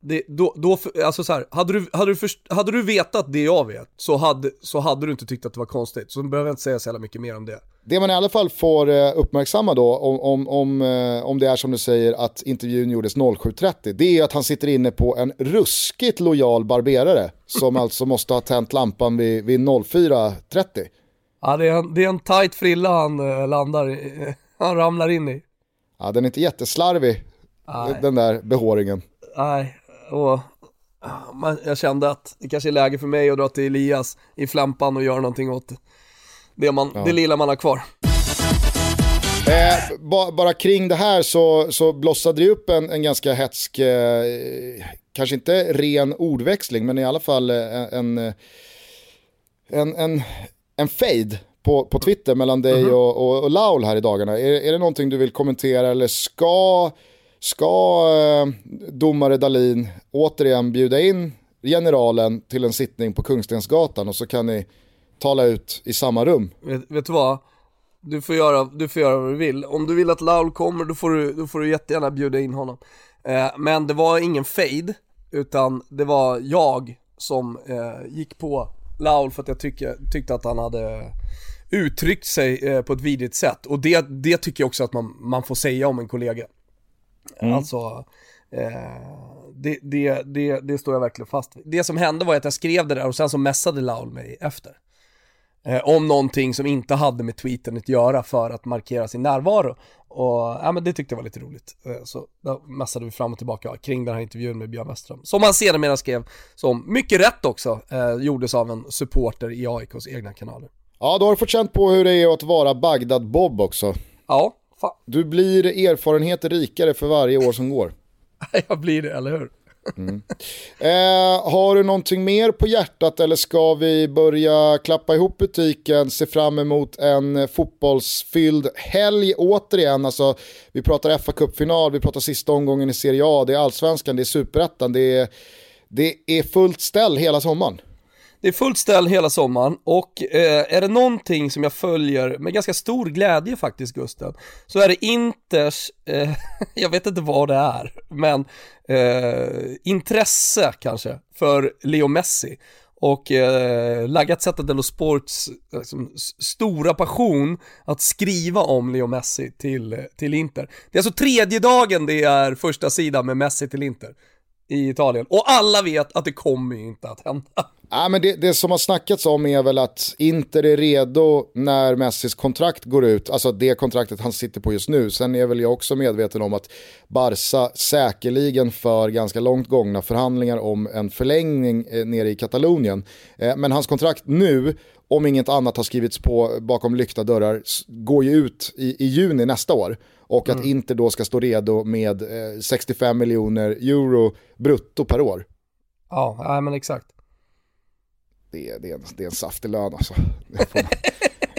Det, då, då, alltså så här, hade du, hade, du först, hade du vetat det jag vet så hade, så hade du inte tyckt att det var konstigt. Så behöver jag inte säga så jävla mycket mer om det. Det man i alla fall får eh, uppmärksamma då, om, om, om, eh, om det är som du säger att intervjun gjordes 07.30, det är att han sitter inne på en ruskigt lojal barberare som alltså måste ha tänt lampan vid, vid 04.30. Ja, det är, en, det är en tight frilla han äh, landar han ramlar in i. Ja, den är inte jätteslarvig, Nej. den där behåringen nej, och man, jag kände att det kanske är läge för mig att dra till Elias i flampan och göra någonting åt det, man, ja. det lilla man har kvar. Eh, ba, bara kring det här så, så blossade det upp en, en ganska hetsk, eh, kanske inte ren ordväxling, men i alla fall eh, en, en, en, en, en fade på, på Twitter mellan dig mm -hmm. och, och, och Laul här i dagarna. Är, är det någonting du vill kommentera eller ska Ska eh, domare Dalin återigen bjuda in generalen till en sittning på Kungstensgatan och så kan ni tala ut i samma rum. Vet, vet du vad? Du får, göra, du får göra vad du vill. Om du vill att Laul kommer, då får du, då får du jättegärna bjuda in honom. Eh, men det var ingen fade, utan det var jag som eh, gick på Laul för att jag tycke, tyckte att han hade uttryckt sig eh, på ett vidrigt sätt. Och det, det tycker jag också att man, man får säga om en kollega. Mm. Alltså, eh, det, det, det, det, står jag verkligen fast vid. Det som hände var att jag skrev det där och sen så messade Laul mig efter. Eh, om någonting som inte hade med tweeten att göra för att markera sin närvaro. Och ja, men det tyckte jag var lite roligt. Eh, så då messade vi fram och tillbaka kring den här intervjun med Björn Westström. Som han sedermera skrev, som mycket rätt också, eh, gjordes av en supporter i AIKs egna kanaler. Ja, då har du fått känt på hur det är att vara Bagdad-Bob också. Ja, fan. Du blir erfarenheter rikare för varje år som går. jag blir det, eller hur? Mm. Eh, har du någonting mer på hjärtat eller ska vi börja klappa ihop butiken, se fram emot en fotbollsfylld helg återigen? Alltså, vi pratar fa Cup-final, vi pratar sista omgången i Serie A, det är allsvenskan, det är superettan, det är, det är fullt ställ hela sommaren. Det är fullt ställ hela sommaren och eh, är det någonting som jag följer med ganska stor glädje faktiskt Gusten, så är det Inters, eh, jag vet inte vad det är, men eh, intresse kanske för Leo Messi och eh, La Gazzetta dello Sports liksom, stora passion att skriva om Leo Messi till, eh, till Inter. Det är alltså tredje dagen det är första sidan med Messi till Inter i Italien. Och alla vet att det kommer ju inte att hända. Ja, men det, det, som har snackats om är väl att Inter är redo när Messis kontrakt går ut, alltså det kontraktet han sitter på just nu. Sen är väl jag också medveten om att Barca säkerligen för ganska långt gångna förhandlingar om en förlängning eh, nere i Katalonien. Eh, men hans kontrakt nu, om inget annat har skrivits på bakom lyckta dörrar, går ju ut i, i juni nästa år. Och att mm. Inter då ska stå redo med eh, 65 miljoner euro brutto per år. Ja, men exakt det, är, det, är en, det är en saftig lön alltså. Det får, man,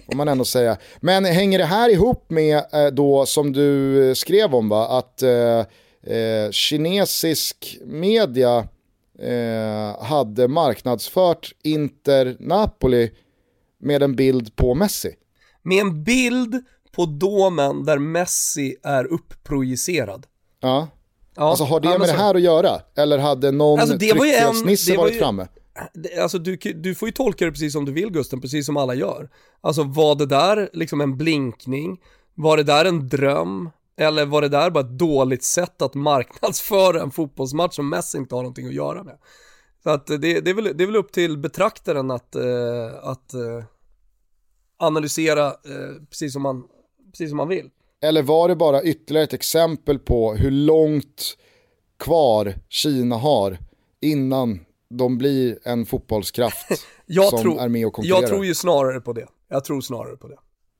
får man ändå säga. Men hänger det här ihop med eh, då som du skrev om va, att eh, eh, kinesisk media eh, hade marknadsfört Inter Napoli med en bild på Messi? Med en bild på domen där Messi är upprojicerad. Ja. Ja, alltså har det med det här att göra? Eller hade någon alltså, tryckfelsnisse varit framme? alltså du, du får ju tolka det precis som du vill Gusten, precis som alla gör. Alltså var det där liksom en blinkning? Var det där en dröm? Eller var det där bara ett dåligt sätt att marknadsföra en fotbollsmatch som Messi inte har någonting att göra med? Så att det, det, är, väl, det är väl upp till betraktaren att, eh, att eh, analysera eh, precis, som man, precis som man vill. Eller var det bara ytterligare ett exempel på hur långt kvar Kina har innan de blir en fotbollskraft som tror, är med och konkurrerar. Jag tror ju snarare på det. Jag tror snarare på det.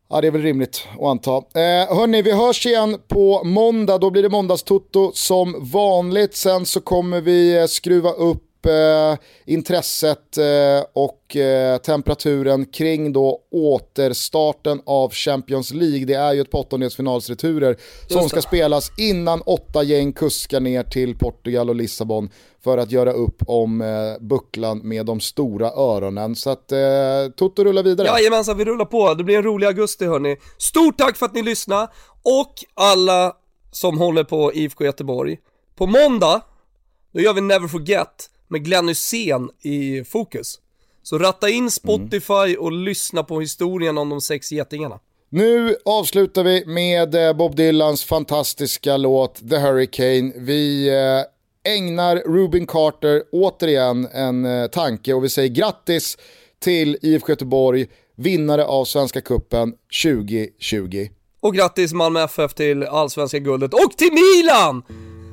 Ja, det är väl rimligt att anta. Eh, hörni, vi hörs igen på måndag. Då blir det måndagstutto som vanligt. Sen så kommer vi eh, skruva upp eh, intresset eh, och eh, temperaturen kring då återstarten av Champions League. Det är ju ett på åttondelsfinalsreturer som ska spelas innan åtta gäng kuskar ner till Portugal och Lissabon för att göra upp om eh, bucklan med de stora öronen. Så att eh, Toto rullar vidare. Jajamensan, vi rullar på. Det blir en rolig augusti hörni. Stort tack för att ni lyssnade och alla som håller på IFK Göteborg. På måndag, då gör vi Never Forget med Glenn Hysén i fokus. Så ratta in Spotify mm. och lyssna på historien om de sex getingarna. Nu avslutar vi med eh, Bob Dylans fantastiska låt The Hurricane. Vi eh, ägnar Rubin Carter återigen en eh, tanke och vi säger grattis till IFK Göteborg, vinnare av Svenska Kuppen 2020. Och grattis Malmö FF till allsvenska guldet och till Milan!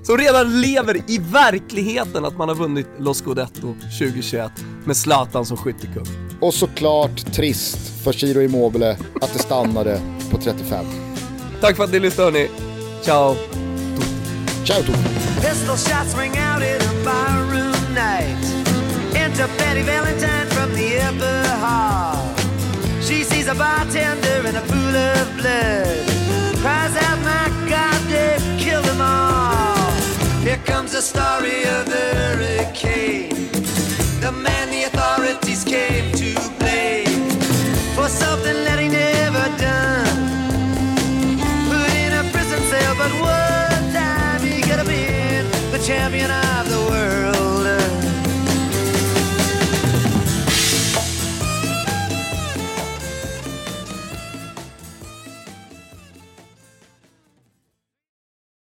Som redan lever i verkligheten att man har vunnit Los Scudetto 2021 med Zlatan som skyttekung. Och såklart trist för Ciro Immobile att det stannade på 35. Tack för att ni lyssnade hörni. Ciao. Ciao hall. She sees a bartender in a pool of blood. Cries out, my God, they've killed them all. Comes the story of the hurricane. The man the authorities came to